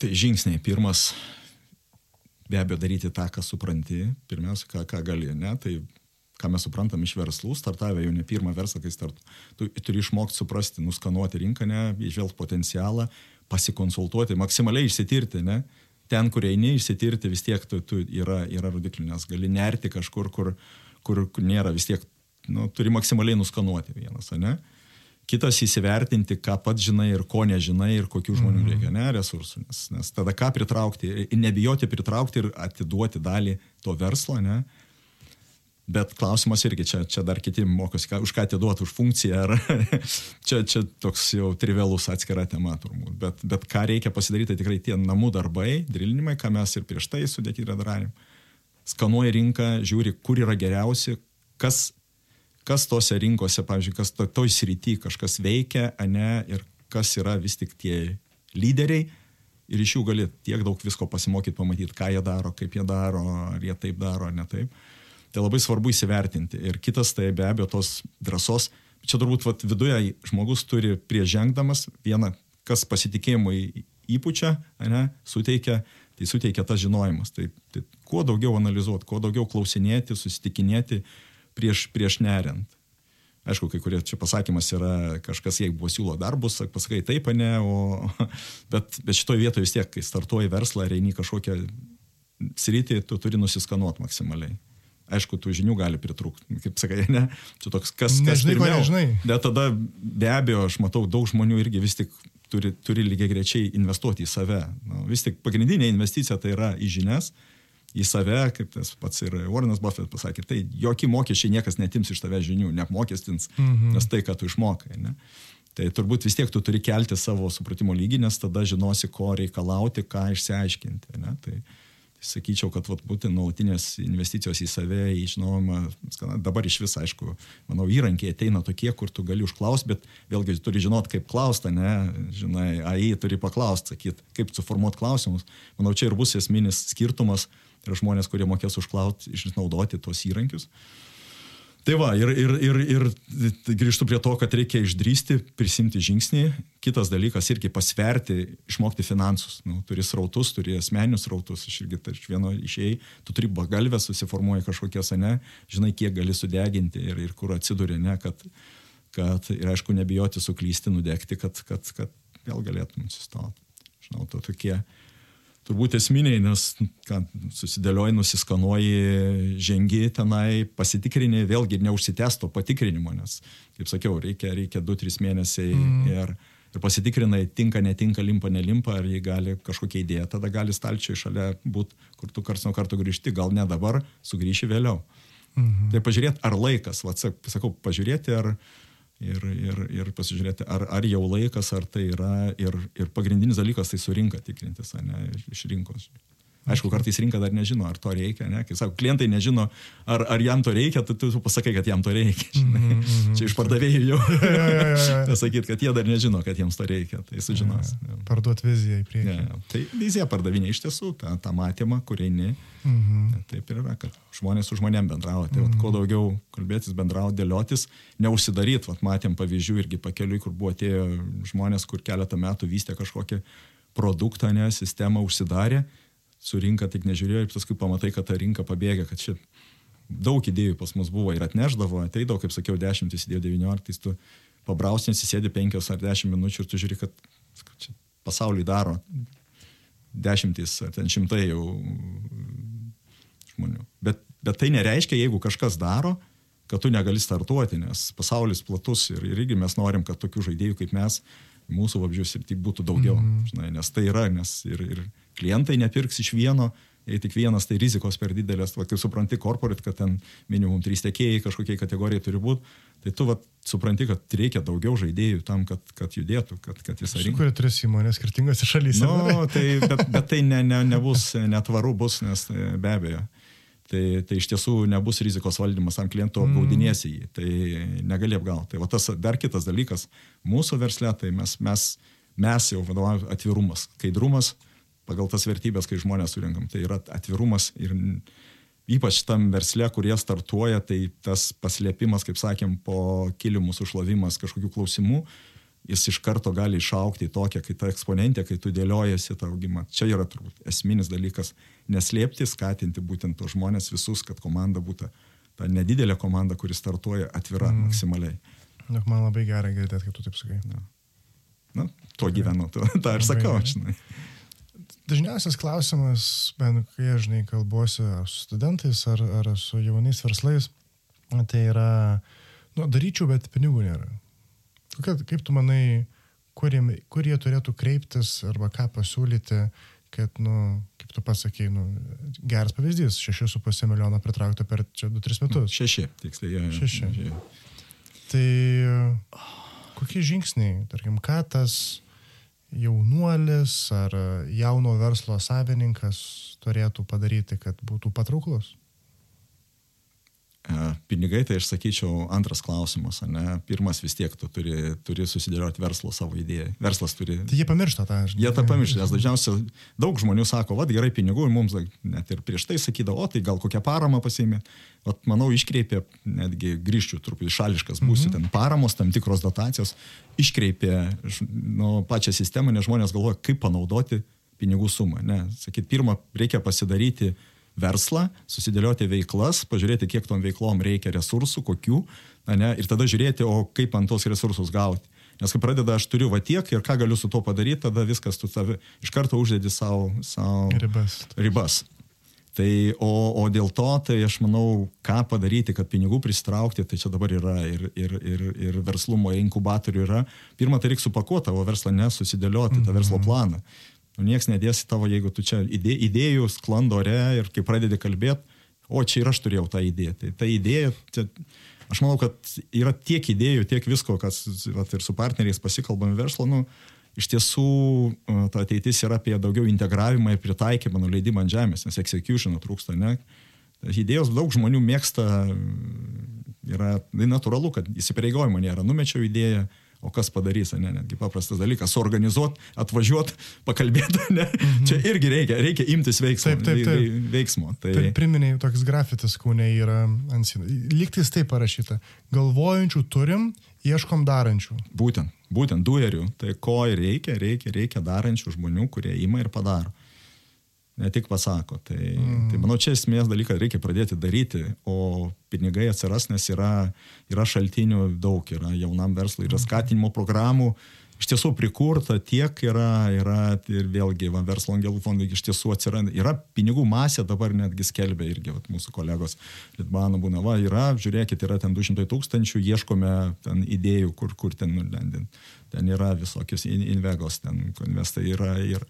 Tai žingsniai. Pirmas be abejo daryti tą, ką supranti, pirmiausia, ką, ką gali, ne, tai ką mes suprantam iš verslų, startavę jau ne pirmą verslą, kai start, tu turi išmokti suprasti, nuskanuoti rinką, ne, išvelgti potencialą, pasikonsultuoti, maksimaliai išsitirti, ne, ten, kur eini, išsitirti vis tiek tu, tu yra, yra rodiklių, nes gali nerti kažkur, kur, kur nėra vis tiek, nu, turi maksimaliai nuskanuoti vienas, ne. Kitas įsivertinti, ką pats žinai ir ko nežinai ir kokių žmonių mm -hmm. reikia, ne, resursų. Nes, nes tada ką pritraukti, nebijoti pritraukti ir atiduoti dalį to verslo, ne. Bet klausimas irgi, čia, čia dar kiti mokosi, ką, už ką atiduoti, už funkciją, ar (laughs) čia, čia toks jau trivialus atskira tema turbūt. Bet, bet ką reikia pasidaryti, tai tikrai tie namų darbai, drilinimai, ką mes ir prieš tai sudėti yra darėm. Skanuoja rinką, žiūri, kur yra geriausi, kas kas tose rinkose, pavyzdžiui, kas to, toj srity kažkas veikia, ne, ir kas yra vis tik tie lyderiai. Ir iš jų gali tiek daug visko pasimokyti, pamatyti, ką jie daro, kaip jie daro, ar jie taip daro, ar ne taip. Tai labai svarbu įsivertinti. Ir kitas, tai be abejo, tos drąsos. Čia turbūt vat, viduje žmogus turi prieš žengdamas vieną, kas pasitikėjimui įpučia, ne, suteikia, tai suteikia tas žinojimas. Tai, tai kuo daugiau analizuoti, kuo daugiau klausinėti, susitikinėti, prieš, prieš neriant. Aišku, kai kurie čia pasakymas yra kažkas, jeigu siūlo darbus, pasakai taip, ne, o, (laughs) bet, bet šitoje vietoje vis tiek, kai startuoji verslą ar eini kažkokią sritį, tu turi nusiskanuoti maksimaliai. Aišku, tų žinių gali pritrūkti, kaip sakai, ne, čia toks kas, kas nežinai, pirmiau. Nežinai. Bet tada be abejo, aš matau, daug žmonių irgi vis tik turi, turi lygiai grečiai investuoti į save. Nu, vis tik pagrindinė investicija tai yra į žinias, į save, kaip tas pats ir Warrenas Buffett pasakė, tai jokie mokesčiai niekas netims iš tave žinių, neapmokestins, mhm. nes tai, ką tu išmokai. Ne? Tai turbūt vis tiek tu turi kelti savo supratimo lygį, nes tada žinosi, ko reikalauti, ką išsiaiškinti. Ne? Tai sakyčiau, kad vat, būtent nuolatinės investicijos į save, į žinojimą, dabar iš vis, aišku, manau, įrankiai ateina tokie, kur tu gali užklausti, bet vėlgi turi žinot, kaip klausti, ne, žinai, AI turi paklausti, sakyti, kaip suformuoti klausimus. Manau, čia ir bus esminis skirtumas yra žmonės, kurie mokės užklauti, išnaudoti tuos įrankius. Tai va, ir, ir, ir, ir grįžtu prie to, kad reikia išdrysti, prisimti žingsnį. Kitas dalykas irgi pasverti, išmokti finansus. Nu, turi srautus, turi asmeninius srautus. Aš irgi iš vieno išėjai, tu turi bagalvę, susiformuoja kažkokias, ne, žinai, kiek gali sudeginti ir, ir kur atsiduri, ne, kad, kad ir aišku, nebijoti suklysti, nudegti, kad, kad, kad vėl galėtum sustoti. Žinau, to tokie turbūt esminiai, nes ką, susidėlioji, nusiskanuoji, žengi tenai, pasitikrini, vėlgi neužsitesto patikrinimo, nes, kaip sakiau, reikia, reikia 2-3 mėnesiai mm. ir, ir pasitikrinai, tinka, netinka, limpa, nelimpa, ar jį gali kažkokia idėja, tada gali stalčiai šalia būti, kur tu karts nuo karto grįžti, gal ne dabar, sugrįši vėliau. Mm -hmm. Tai pažiūrėti, ar laikas, va, sakau, pažiūrėti, ar, ir, ir, ir pasižiūrėti, ar, ar jau laikas, ar tai yra ir, ir pagrindinis dalykas tai su rinka tikrintis, ne, iš rinkos. Aišku, kartais rinka dar nežino, ar to reikia, ne? Kai sako, klientai nežino, ar, ar jam to reikia, tu, tu pasakai, kad jam to reikia. Mm -hmm. Čia iš pardavėjų jau. (laughs) Pasakyti, kad jie dar nežino, kad jiems to reikia, tai sužinos. Ja. Parduot viziją į priekį. Ja, tai vizija pardavinė iš tiesų, tą, tą matymą, kur eini. Mm -hmm. Taip ir yra, kad žmonės su žmonėm bendrauja. Tai mm -hmm. vat, kuo mhm. daugiau kalbėtis, bendrauti, dėliotis, neužsidaryti. Matėm pavyzdžių irgi pakeliui, kur buvo atėjo žmonės, kur keletą metų vystė kažkokią produktą, ne, sistemą užsidarė su rinka tik nežiūrėjo ir paskui pamatai, kad ta rinka pabėga, kad čia daug idėjų pas mus buvo ir atneždavo, ateidavo, kaip sakiau, 10 įsidėjo 19, tu pabrausnės įsėdi 5 ar 10 minučių ir tu žiūri, kad, čia pasaulį daro dešimtys ar ten šimtai jau žmonių. Bet, bet tai nereiškia, jeigu kažkas daro, kad tu negali startuoti, nes pasaulis platus ir, ir irgi mes norim, kad tokių žaidėjų kaip mes mūsų vabžius ir tik būtų daugiau, mm žinai, nes tai yra, nes ir, ir klientai nepirks iš vieno, jei tik vienas, tai rizikos per didelės, va, kai supranti korporat, kad ten minimum trys tiekėjai kažkokiai kategorijai turi būti, tai tu va, supranti, kad reikia daugiau žaidėjų tam, kad, kad judėtų, kad, kad jis rinka. Kuria tris įmonės skirtingose šalyse. Nu, tai, bet, bet tai ne, ne, nebus, netvaru bus, nes tai be abejo. Tai, tai iš tiesų nebus rizikos valdymas ant kliento, mm. apgaudinėsi jį, tai negali apgauti. Tai va tas dar kitas dalykas, mūsų versle, tai mes, mes, mes jau vadovaujame atvirumas, skaidrumas, pagal tas vertybės, kai žmonės surinkam, tai yra atvirumas ir ypač tam versle, kurie startuoja, tai tas paslėpimas, kaip sakėm, po kilimų sušlavimas kažkokių klausimų, jis iš karto gali išaukti į tokią, kai ta eksponentė, kai tu dėliojasi tą augimą. Čia yra turbūt esminis dalykas - neslėpti, skatinti būtent tos žmonės visus, kad komanda būtų ta nedidelė komanda, kuri startuoja atvira mm. maksimaliai. Na, man labai gerai girdėti, kad tu taip sakai. Na, Na tuo gyvenu, tą ir sakau, žinai. Dažniausias klausimas, bent kai aš, žinai, kalbuosi ar su studentais, ar, ar su jaunais verslais, tai yra, nu, daryčiau, bet pinigų nėra. Kokia, kaip tu manai, kur jie, kur jie turėtų kreiptis arba ką pasiūlyti, kad, nu, kaip tu pasakėjai, nu, geras pavyzdys, 6,5 milijono pritraukta per čia 2-3 metus. 6, tiksliai, jo. 6. Tai kokie žingsniai, tarkim, ką tas jaunuolis ar jauno verslo savininkas turėtų padaryti, kad būtų patrauklus? E, pinigai, tai aš sakyčiau, antras klausimas, ne? Pirmas vis tiek tu turi, turi susidėlioti verslo savo idėją. Verslas turi. Tai jie pamiršta tą. Žinai. Jie tą pamiršta, nes dažniausiai daug žmonių sako, vad gerai pinigų ir mums net ir prieš tai sakydavo, o tai gal kokią paramą pasiėmė. Vat, manau, iškreipė, netgi grįžčiau truputį šališkas būsi, mhm. ten paramos, tam tikros dotacijos, iškreipė nu, pačią sistemą, nes žmonės galvoja, kaip panaudoti pinigų sumą. Ne, sakyt, pirmą reikia pasidaryti verslą, susidėlioti veiklas, pažiūrėti, kiek tom veiklom reikia resursų, kokių, ne, ir tada žiūrėti, o kaip ant tos resursus gauti. Nes kai pradeda, aš turiu va tiek ir ką galiu su to padaryti, tada viskas tu savi iš karto uždedi savo, savo ribas. ribas. Tai, o, o dėl to, tai aš manau, ką padaryti, kad pinigų pristraukti, tai čia dabar yra ir, ir, ir, ir verslumo inkubatorių yra. Pirmą, tai reikia supakuoti tavo verslą, nesusidėlioti mm -hmm. tą verslo mhm. planą Nu, nieks nedės į tavo, jeigu tu čia idė, idėjų sklando ore ir kai pradedi kalbėti, o čia ir aš turėjau tą idėją. Tai ta idėja, čia, aš manau, kad yra tiek idėjų, tiek visko, kas vat, ir su partneriais pasikalbame verslo, nu, iš tiesų ta ateitis yra apie daugiau integravimą ir pritaikymą, nuleidimą ant žemės, nes execution trūksta, ne? Idėjos daug žmonių mėgsta, yra tai natūralu, kad įsipareigojimo nėra, numečiau idėją, O kas padarys, ne, netgi paprastas dalykas, suorganizuoti, atvažiuoti, (laughs) pakalbėti, ne, mhm. čia irgi reikia, reikia imtis veiksmo. Taip, taip, taip. veiksmo. Tai... Taip, priminėjau, toks grafitis kūne yra ant sienos. Lygtais taip parašyta. Galvojančių turim, ieškom darančių. Būtent, būtent duerių. Tai ko reikia, reikia, reikia darančių žmonių, kurie ima ir padaro ne tik pasako. Tai, mm. tai manau, čia esmės dalyką reikia pradėti daryti, o pinigai atsiras, nes yra, yra šaltinių daug, yra jaunam verslui, yra skatinimo programų. Iš tiesų prikurta tiek yra, yra ir vėlgi va, verslo angelų fondai iš tiesų atsiranda. Yra pinigų masė, dabar netgi skelbia irgi va, mūsų kolegos Litmano būna, va, yra, žiūrėkit, yra ten 200 tūkstančių, ieškome ten idėjų, kur, kur ten, ten, ten yra visokios invegos, ten investai yra ir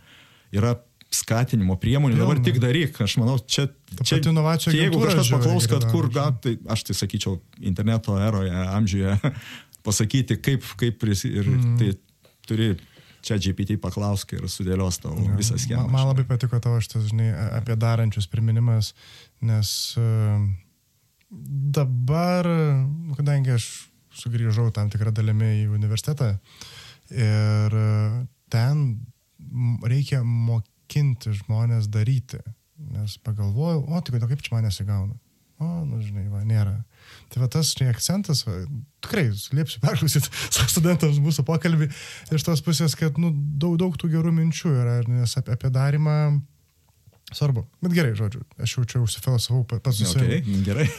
yra skatinimo priemonių, dabar tik daryk, aš manau, čia, čia inovacijų. Jeigu kažkas paklaus, kad kur gal, tai aš tai sakyčiau, interneto eroje, amžiuje (laughs) pasakyti, kaip, kaip ir mm. tai turi čia GPT paklausk ir sudėlios tavo ja, visą schemą. Man, man labai patiko tavo šitas, žinai, apie darančius priminimas, nes uh, dabar, kadangi aš sugrįžau tam tikrą dalimi į universitetą ir uh, ten reikia mokyti mokinti žmonės daryti. Nes pagalvojau, o kodėl kaip čia man nesigauna. O, nu žinai, va, nėra. Tai va tas, žinai, akcentas, va, tikrai, liepsiu perklausyti (laughs) studentams mūsų pokalbį iš tos pusės, kad, nu, daug, daug tų gerų minčių yra, nes apie, apie darimą svarbu. Bet gerai, žodžiu, aš jau čia užsifilosofau pats su savimi. Okay, gerai.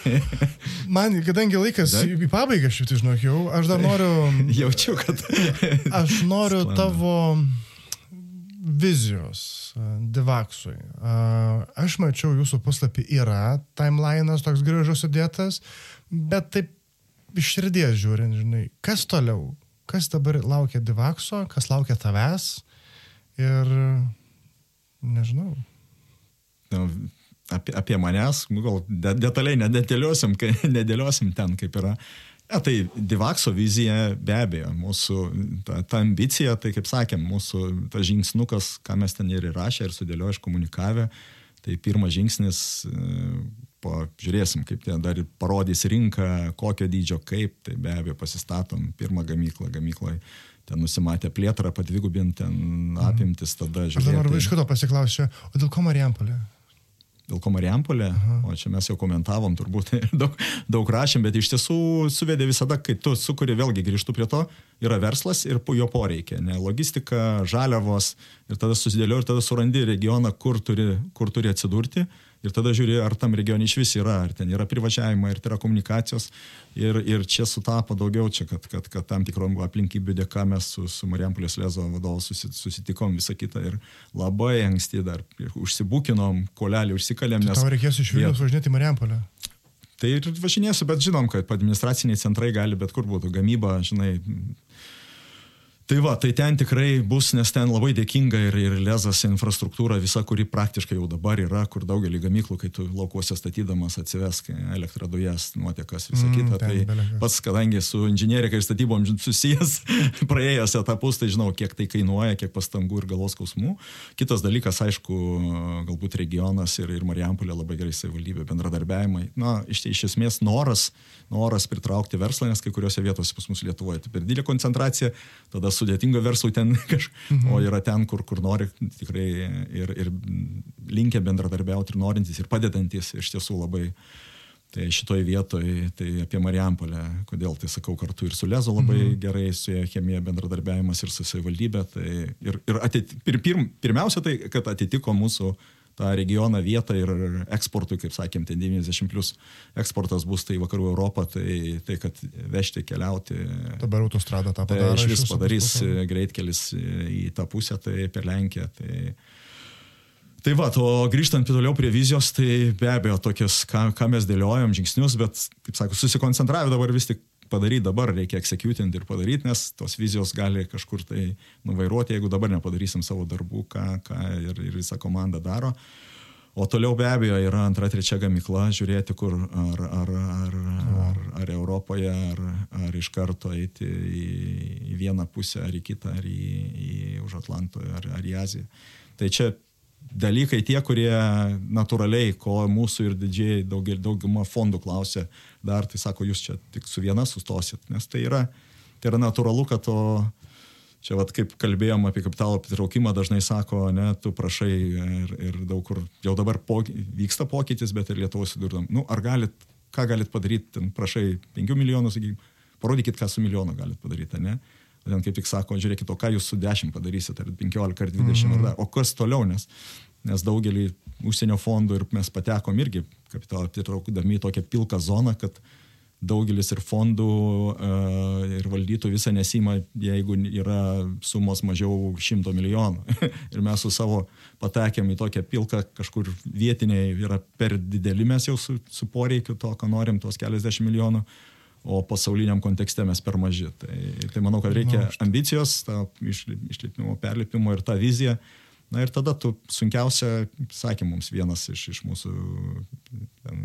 (laughs) Man, kadangi laikas Dar? į pabaigą šitį žinok jau, aš dar noriu... (laughs) Jaučiu, kad... aš noriu Sklanda. tavo vizijos Divaksui. Aš mačiau jūsų puslapį yra timelinas toks gražus sudėtas, bet taip iš širdies žiūrint, žinai, kas toliau, kas dabar laukia Divakso, kas laukia tavęs ir nežinau. Nu, apie, apie manęs, gal detaliai nedėliosim, nedėliosim ten, kaip yra. Ja, tai Divakso vizija be abejo, mūsų ta, ta ambicija, tai kaip sakėm, mūsų tas žingsnukas, ką mes ten ir įrašė ir sudėliojo iškomunikavę, tai pirmas žingsnis, e, po, žiūrėsim, kaip ten dar parodys rinką, kokio dydžio kaip, tai be abejo pasistatom pirmą gamyklą, gamykloje ten nusimatę plėtrą, padvigubint ten mhm. apimtis, tada žiūrėsim. Aš dabar iš kito pasiklausiu, o dėl ko Marijampolė? Dėl ko Marijampolė, o čia mes jau komentavom, turbūt daug, daug rašėm, bet iš tiesų suvedė visada, kai tu sukuri, vėlgi grįžtų prie to, yra verslas ir jo poreikia, ne? Logistika, žaliavos ir tada susidėlio ir tada surandi regioną, kur turi, kur turi atsidurti ir tada žiūri, ar tam regione iš vis yra, ar ten yra privažiavimai, ar tai yra komunikacijos. Ir, ir čia sutapo daugiau, čia, kad, kad, kad tam tikrom aplinkybių dėka mes su, su Marijampolės Lezo vadovu susitikom visą kitą ir labai anksti dar užsibūkinom, kolelį užsikalėm. Tai nes... Tau reikės iš Vilnius važinėti į Marijampolę. Tai ir važinėsiu, bet žinom, kad administraciniai centrai gali bet kur būtų gamyba, žinai, Tai va, tai ten tikrai bus, nes ten labai dėkinga ir, ir lezas infrastruktūra visa, kuri praktiškai jau dabar yra, kur daugelį gamyklų, kai tu laukuose statydamas atsivesk elektrą, dujas, nuotekas, visą mm, kitą. Tai belekas. pats, kadangi su inžinierika ir statybom (laughs) susijęs, praėjęs etapus, tai žinau, kiek tai kainuoja, kiek pastangų ir galos skausmų. Kitas dalykas, aišku, galbūt regionas ir, ir Marijampolė labai gerai savivaldybė bendradarbiavimai. Na, iš, iš esmės noras, noras pritraukti verslą, nes kai kuriuose vietose pas mus Lietuvoje tai per didelė koncentracija, tada sudėtinga verslui ten (laughs) kažkaip, mhm. o yra ten, kur, kur nori tikrai ir, ir linkę bendradarbiauti ir norintys ir padedantis iš tiesų labai. Tai šitoje vietoje, tai apie Marijampolę, kodėl tai sakau kartu ir su Lezo labai mhm. gerai, su chemija bendradarbiavimas ir su savivaldybė. Tai ir, ir atit, pir, pir, pirmiausia tai, kad atitiko mūsų tą regioną vietą ir eksportui, kaip sakėm, ten 90 plus eksportas bus tai vakarų Europą, tai, tai kad vežti, keliauti. Dabar autostrada tą padarys. Tai iš vis padarys greitkelis į tą pusę, tai per Lenkiją. Tai, Tai va, o grįžtant toliau prie vizijos, tai be abejo tokias, ką, ką mes dėliojom, žingsnius, bet, kaip sakau, susikoncentravę dabar vis tik padaryti dabar, reikia executinti ir padaryti, nes tos vizijos gali kažkur tai nuvairuoti, jeigu dabar nepadarysim savo darbų, ką, ką ir, ir visa komanda daro. O toliau be abejo yra antra, trečia gamykla, žiūrėti, kur ar, ar, ar, ar, ar Europoje, ar, ar iš karto eiti į vieną pusę, ar į kitą, ar į, į už Atlanto, ar, ar į Aziją. Tai čia dalykai tie, kurie natūraliai, ko mūsų ir didžiai daugel, dauguma fondų klausia, dar tai sako, jūs čia tik su viena sustosit, nes tai yra, tai yra natūralu, kad to Čia vat, kaip kalbėjom apie kapitalo pritraukimą, dažnai sako, ne, tu prašai ir, ir daug kur jau dabar poky, vyksta pokytis, bet ir Lietuvos sudurdam. Nu, ar galit, ką galit padaryti, ten prašai 5 milijonų, sakykime, parodykit, ką su milijonu galit padaryti, ne? Ten kaip tik sako, žiūrėkit, o ką jūs su 10 padarysite, ar 15 ar 20, mm -hmm. ar dar, o kas toliau, nes, nes daugelį užsienio fondų ir mes patekom irgi kapitalą pritraukdami į tokią pilką zoną, kad daugelis ir fondų uh, ir valdytų visą nesima, jeigu yra sumos mažiau šimto milijonų. (laughs) ir mes su savo patekėm į tokią pilką, kažkur vietiniai yra per dideli mes jau su, su poreikiu to, ką norim, tos keliasdešimt milijonų, o pasauliniam kontekste mes per maži. Tai, tai manau, kad reikia ambicijos, išlipimo, perlipimo ir tą viziją. Na ir tada tu sunkiausia, sakė mums vienas iš, iš mūsų ten,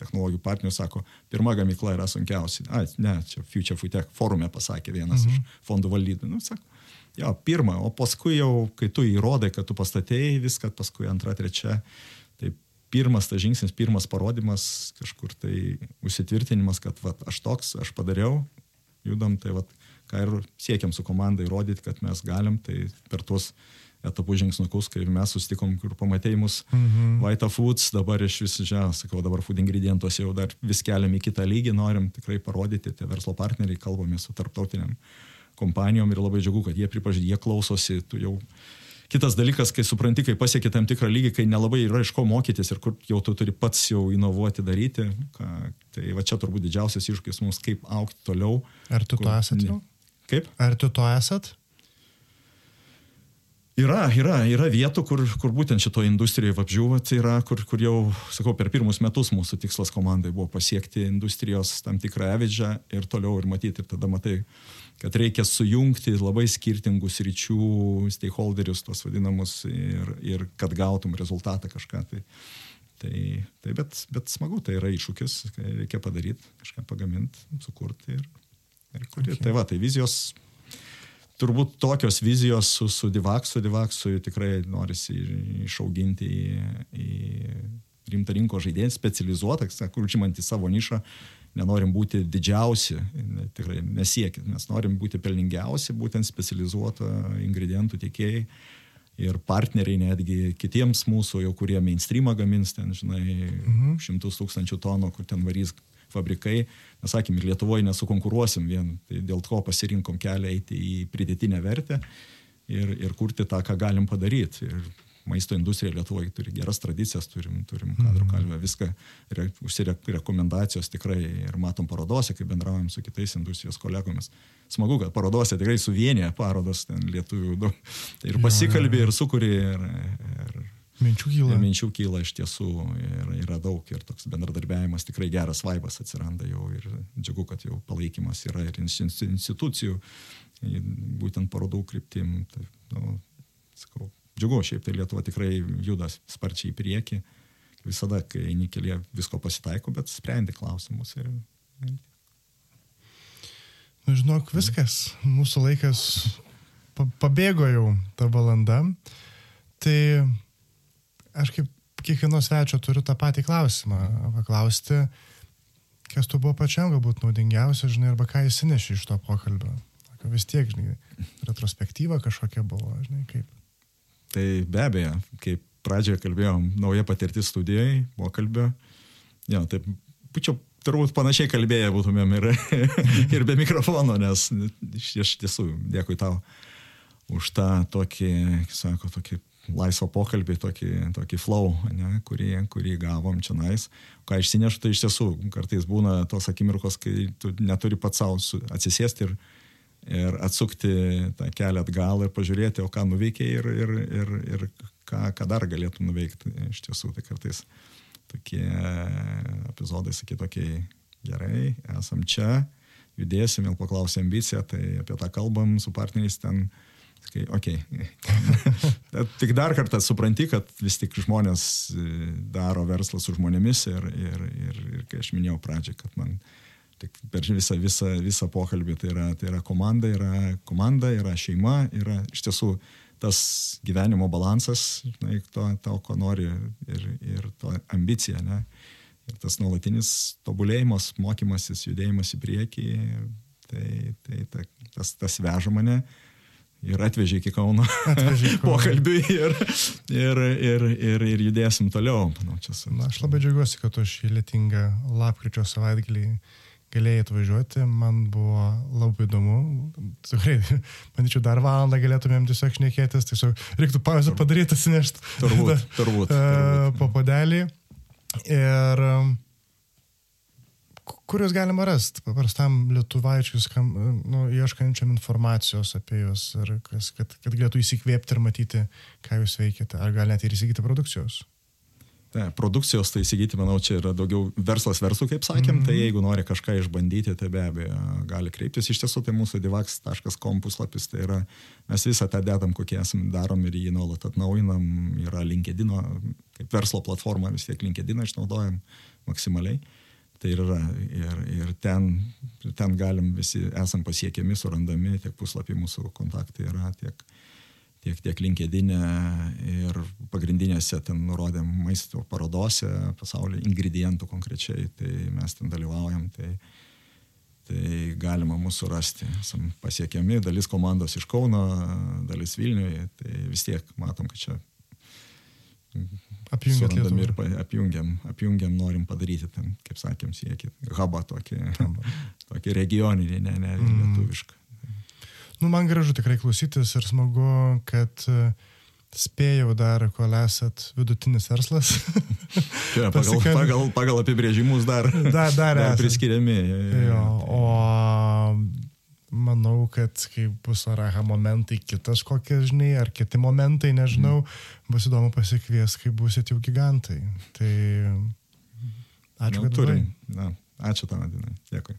technologijų partnerių sako, pirma gamykla yra sunkiausia. Ai, ne, čia Future Food Tech forume pasakė vienas mhm. iš fondų valdytojų. Nu, sako, jo, pirma, o paskui jau, kai tu įrodai, kad tu pastatėjai viską, paskui antra, trečia, tai pirmas tas žingsnis, pirmas parodimas, kažkur tai užsitvirtinimas, kad va, aš toks, aš padariau, judam, tai va, ką ir siekiam su komanda įrodyti, kad mes galim, tai per tuos etapų žingsniukus, kai mes sustikom, kur pamatėjai mus mhm. White Foods, dabar iš vis, žinau, sakau, dabar food ingredientos jau dar vis keliam į kitą lygį, norim tikrai parodyti, tie verslo partneriai, kalbame su tarptautiniam kompanijom ir labai džiugu, kad jie pripažįsta, jie klausosi, tu jau Kitas dalykas, kai supranti, kai pasiekė tam tikrą lygį, kai nelabai yra iš ko mokytis ir kur jau tu turi pats jau inovuoti daryti, ką, tai va čia turbūt didžiausias iššūkis mums, kaip aukti toliau. Ar tu kur, to esat jau? Kaip? Ar tu to esat? Yra, yra, yra vietų, kur, kur būtent šitoje industrijoje vabžiūva, tai yra, kur, kur jau, sakau, per pirmus metus mūsų tikslas komandai buvo pasiekti industrijos tam tikrą evidžą ir toliau ir matyti, ir tada matai, kad reikia sujungti labai skirtingus ryčių stakeholderius, tos vadinamus, ir, ir kad gautum rezultatą kažką. Tai, tai, tai bet, bet smagu, tai yra iššūkis, reikia padaryti, kažką pagaminti, sukurti ir, ir kurti. Okay. Tai va, tai vizijos turbūt tokios vizijos su, su Divaksu, Divaksu tikrai norisi išauginti į, į rimtą rinko žaidėją, specializuotą, kur užimantį savo nišą, nenorim būti didžiausi, tikrai nesiekit, mes norim būti pelningiausi, būtent specializuoto ingredientų tiekėjai ir partneriai netgi kitiems mūsų, jau kurie mainstreamą gamins, ten, žinai, mhm. šimtus tūkstančių tonų, kur ten varys fabrikai, mes sakėm, ir Lietuvoje nesukonkuruosim vien, tai dėl to pasirinkom kelią eiti į pridėtinę vertę ir, ir kurti tą, ką galim padaryti. Ir maisto industrija Lietuvoje turi geras tradicijas, turim, turim kadrų mhm. kalbę, viską, re, užsirekomendacijos tikrai ir matom parodose, kai bendraujam su kitais industrijos kolegomis. Smagu, kad parodose tikrai suvienyje parodos ten lietuvių daug. Ir pasikalbė, ir sukūrė, ir, ir Minčių kyla. Minčių kyla iš tiesų ir yra daug ir toks bendradarbiavimas, tikrai geras vaibas atsiranda jau ir džiugu, kad jau palaikymas yra ir institucijų, būtent parodų kryptim. Tai, nu, sakau, džiugu, šiaip tai Lietuva tikrai juda sparčiai į priekį. Visada, kai eini kelyje, visko pasitaiko, bet sprendi klausimus. Ir. Nu, žinok, viskas. Mūsų laikas pabėgo jau tą valandą. Tai aš kaip kiekvieno svečio turiu tą patį klausimą. Paklausti, kas tu buvo pačiam galbūt naudingiausia, žinai, arba ką įsineši iš to pokalbio. Vis tiek, žinai, retrospektyva kažkokia buvo, žinai, kaip. Tai be abejo, kaip pradžioje kalbėjom, nauja patirtis studijai, pokalbio. Jo, taip, būčiau turbūt panašiai kalbėję būtumėm ir, (laughs) ir be mikrofono, nes iš tiesų dėkui tau už tą tokį, sako, tokį laisvą pokalbį, tokį, tokį flow, ne, kurį, kurį gavom čia nais. Ką išsinešu, tai iš tiesų kartais būna tos akimirkos, kai tu neturi pats savo atsisėsti ir, ir atsukti tą kelią atgal ir pažiūrėti, o ką nuveikė ir, ir, ir, ir ką, ką dar galėtų nuveikti. Iš tiesų, tai kartais tokie epizodai, sakyt, tokie gerai, esam čia, judėsim, vėl paklausė ambiciją, tai apie tą kalbam su partneriais ten. Kai, okay. (laughs) tik dar kartą supranti, kad vis tik žmonės e, daro verslą su žmonėmis ir, ir, ir, ir kai aš minėjau pradžią, kad man tik per visą, visą, visą pokalbį tai yra, tai yra komanda, yra komanda, yra šeima, yra iš tiesų tas gyvenimo balansas, žinai, to, to ko nori ir, ir to ambicija, ne? Ir tas nuolatinis tobulėjimas, mokymasis, judėjimas į priekį, tai, tai ta, tas, tas veža mane ir atvežė iki (laughs) Kauno pokalbiui ir, ir, ir, ir, ir judėsim toliau. Manau, su... Na, aš labai džiaugiuosi, kad tu šį lietingą lapkričio savaitgalį galėjai atvažiuoti, man buvo labai įdomu. Tikrai, manyčiau, dar valandą galėtumėm tiesiog šnekėtis, tiesiog reiktų pauzę padaryti, atsinešti. Turbūt, turbūt. turbūt. Po podelį. Ir kur jūs galima rasti, paprastam lietuvaičiui, nu, ieškančiam informacijos apie ir kas, kad, kad galėtų įsikvėpti ir matyti, ką jūs veikiate, ar gal net ir įsigyti produkcijos? Ne, produkcijos tai įsigyti, manau, čia yra daugiau verslas versų, kaip sakėm, mm -hmm. tai jeigu nori kažką išbandyti, tai be abejo gali kreiptis. Iš tiesų, tai mūsų divax.com puslapis, tai yra, mes visą tą dedam, kokie esame, darom ir jį nuolat atnaujinam, yra LinkedIn, kaip verslo platforma, vis tiek LinkedIn išnaudojam maksimaliai. Tai yra ir, ir ten, ten galim visi, esam pasiekiami, surandami, tiek puslapį mūsų kontaktai yra, tiek, tiek, tiek linkedinė ir pagrindinėse ten nurodėm maisto parodose, pasaulio ingredientų konkrečiai, tai mes ten dalyvaujam, tai, tai galima mūsų rasti. Esam pasiekiami, dalis komandos iš Kauno, dalis Vilniuje, tai vis tiek matom, kad čia Apjungiam ir apjungiam, apjungiam, norim padaryti ten, kaip sakėm, siekį, hubą tokį, tokį regioninį, ne, ne, mm. lietuvišką. Nu, man gražu tikrai klausytis ir smagu, kad e, spėjau dar, kol esat vidutinis verslas. (laughs) ja, pagal, pagal, pagal apibrėžimus dar, da, (laughs) dar, dar priskiriami. Jo, o manau, kad kai bus araha momentai kitas kokie, žinai, ar kiti momentai, nežinau, mm. bus įdomu pasikvies, kai busit jau gigantai. Tai ačiū, nu, kad turim. Na, ačiū tam, Adinai. Dėkui.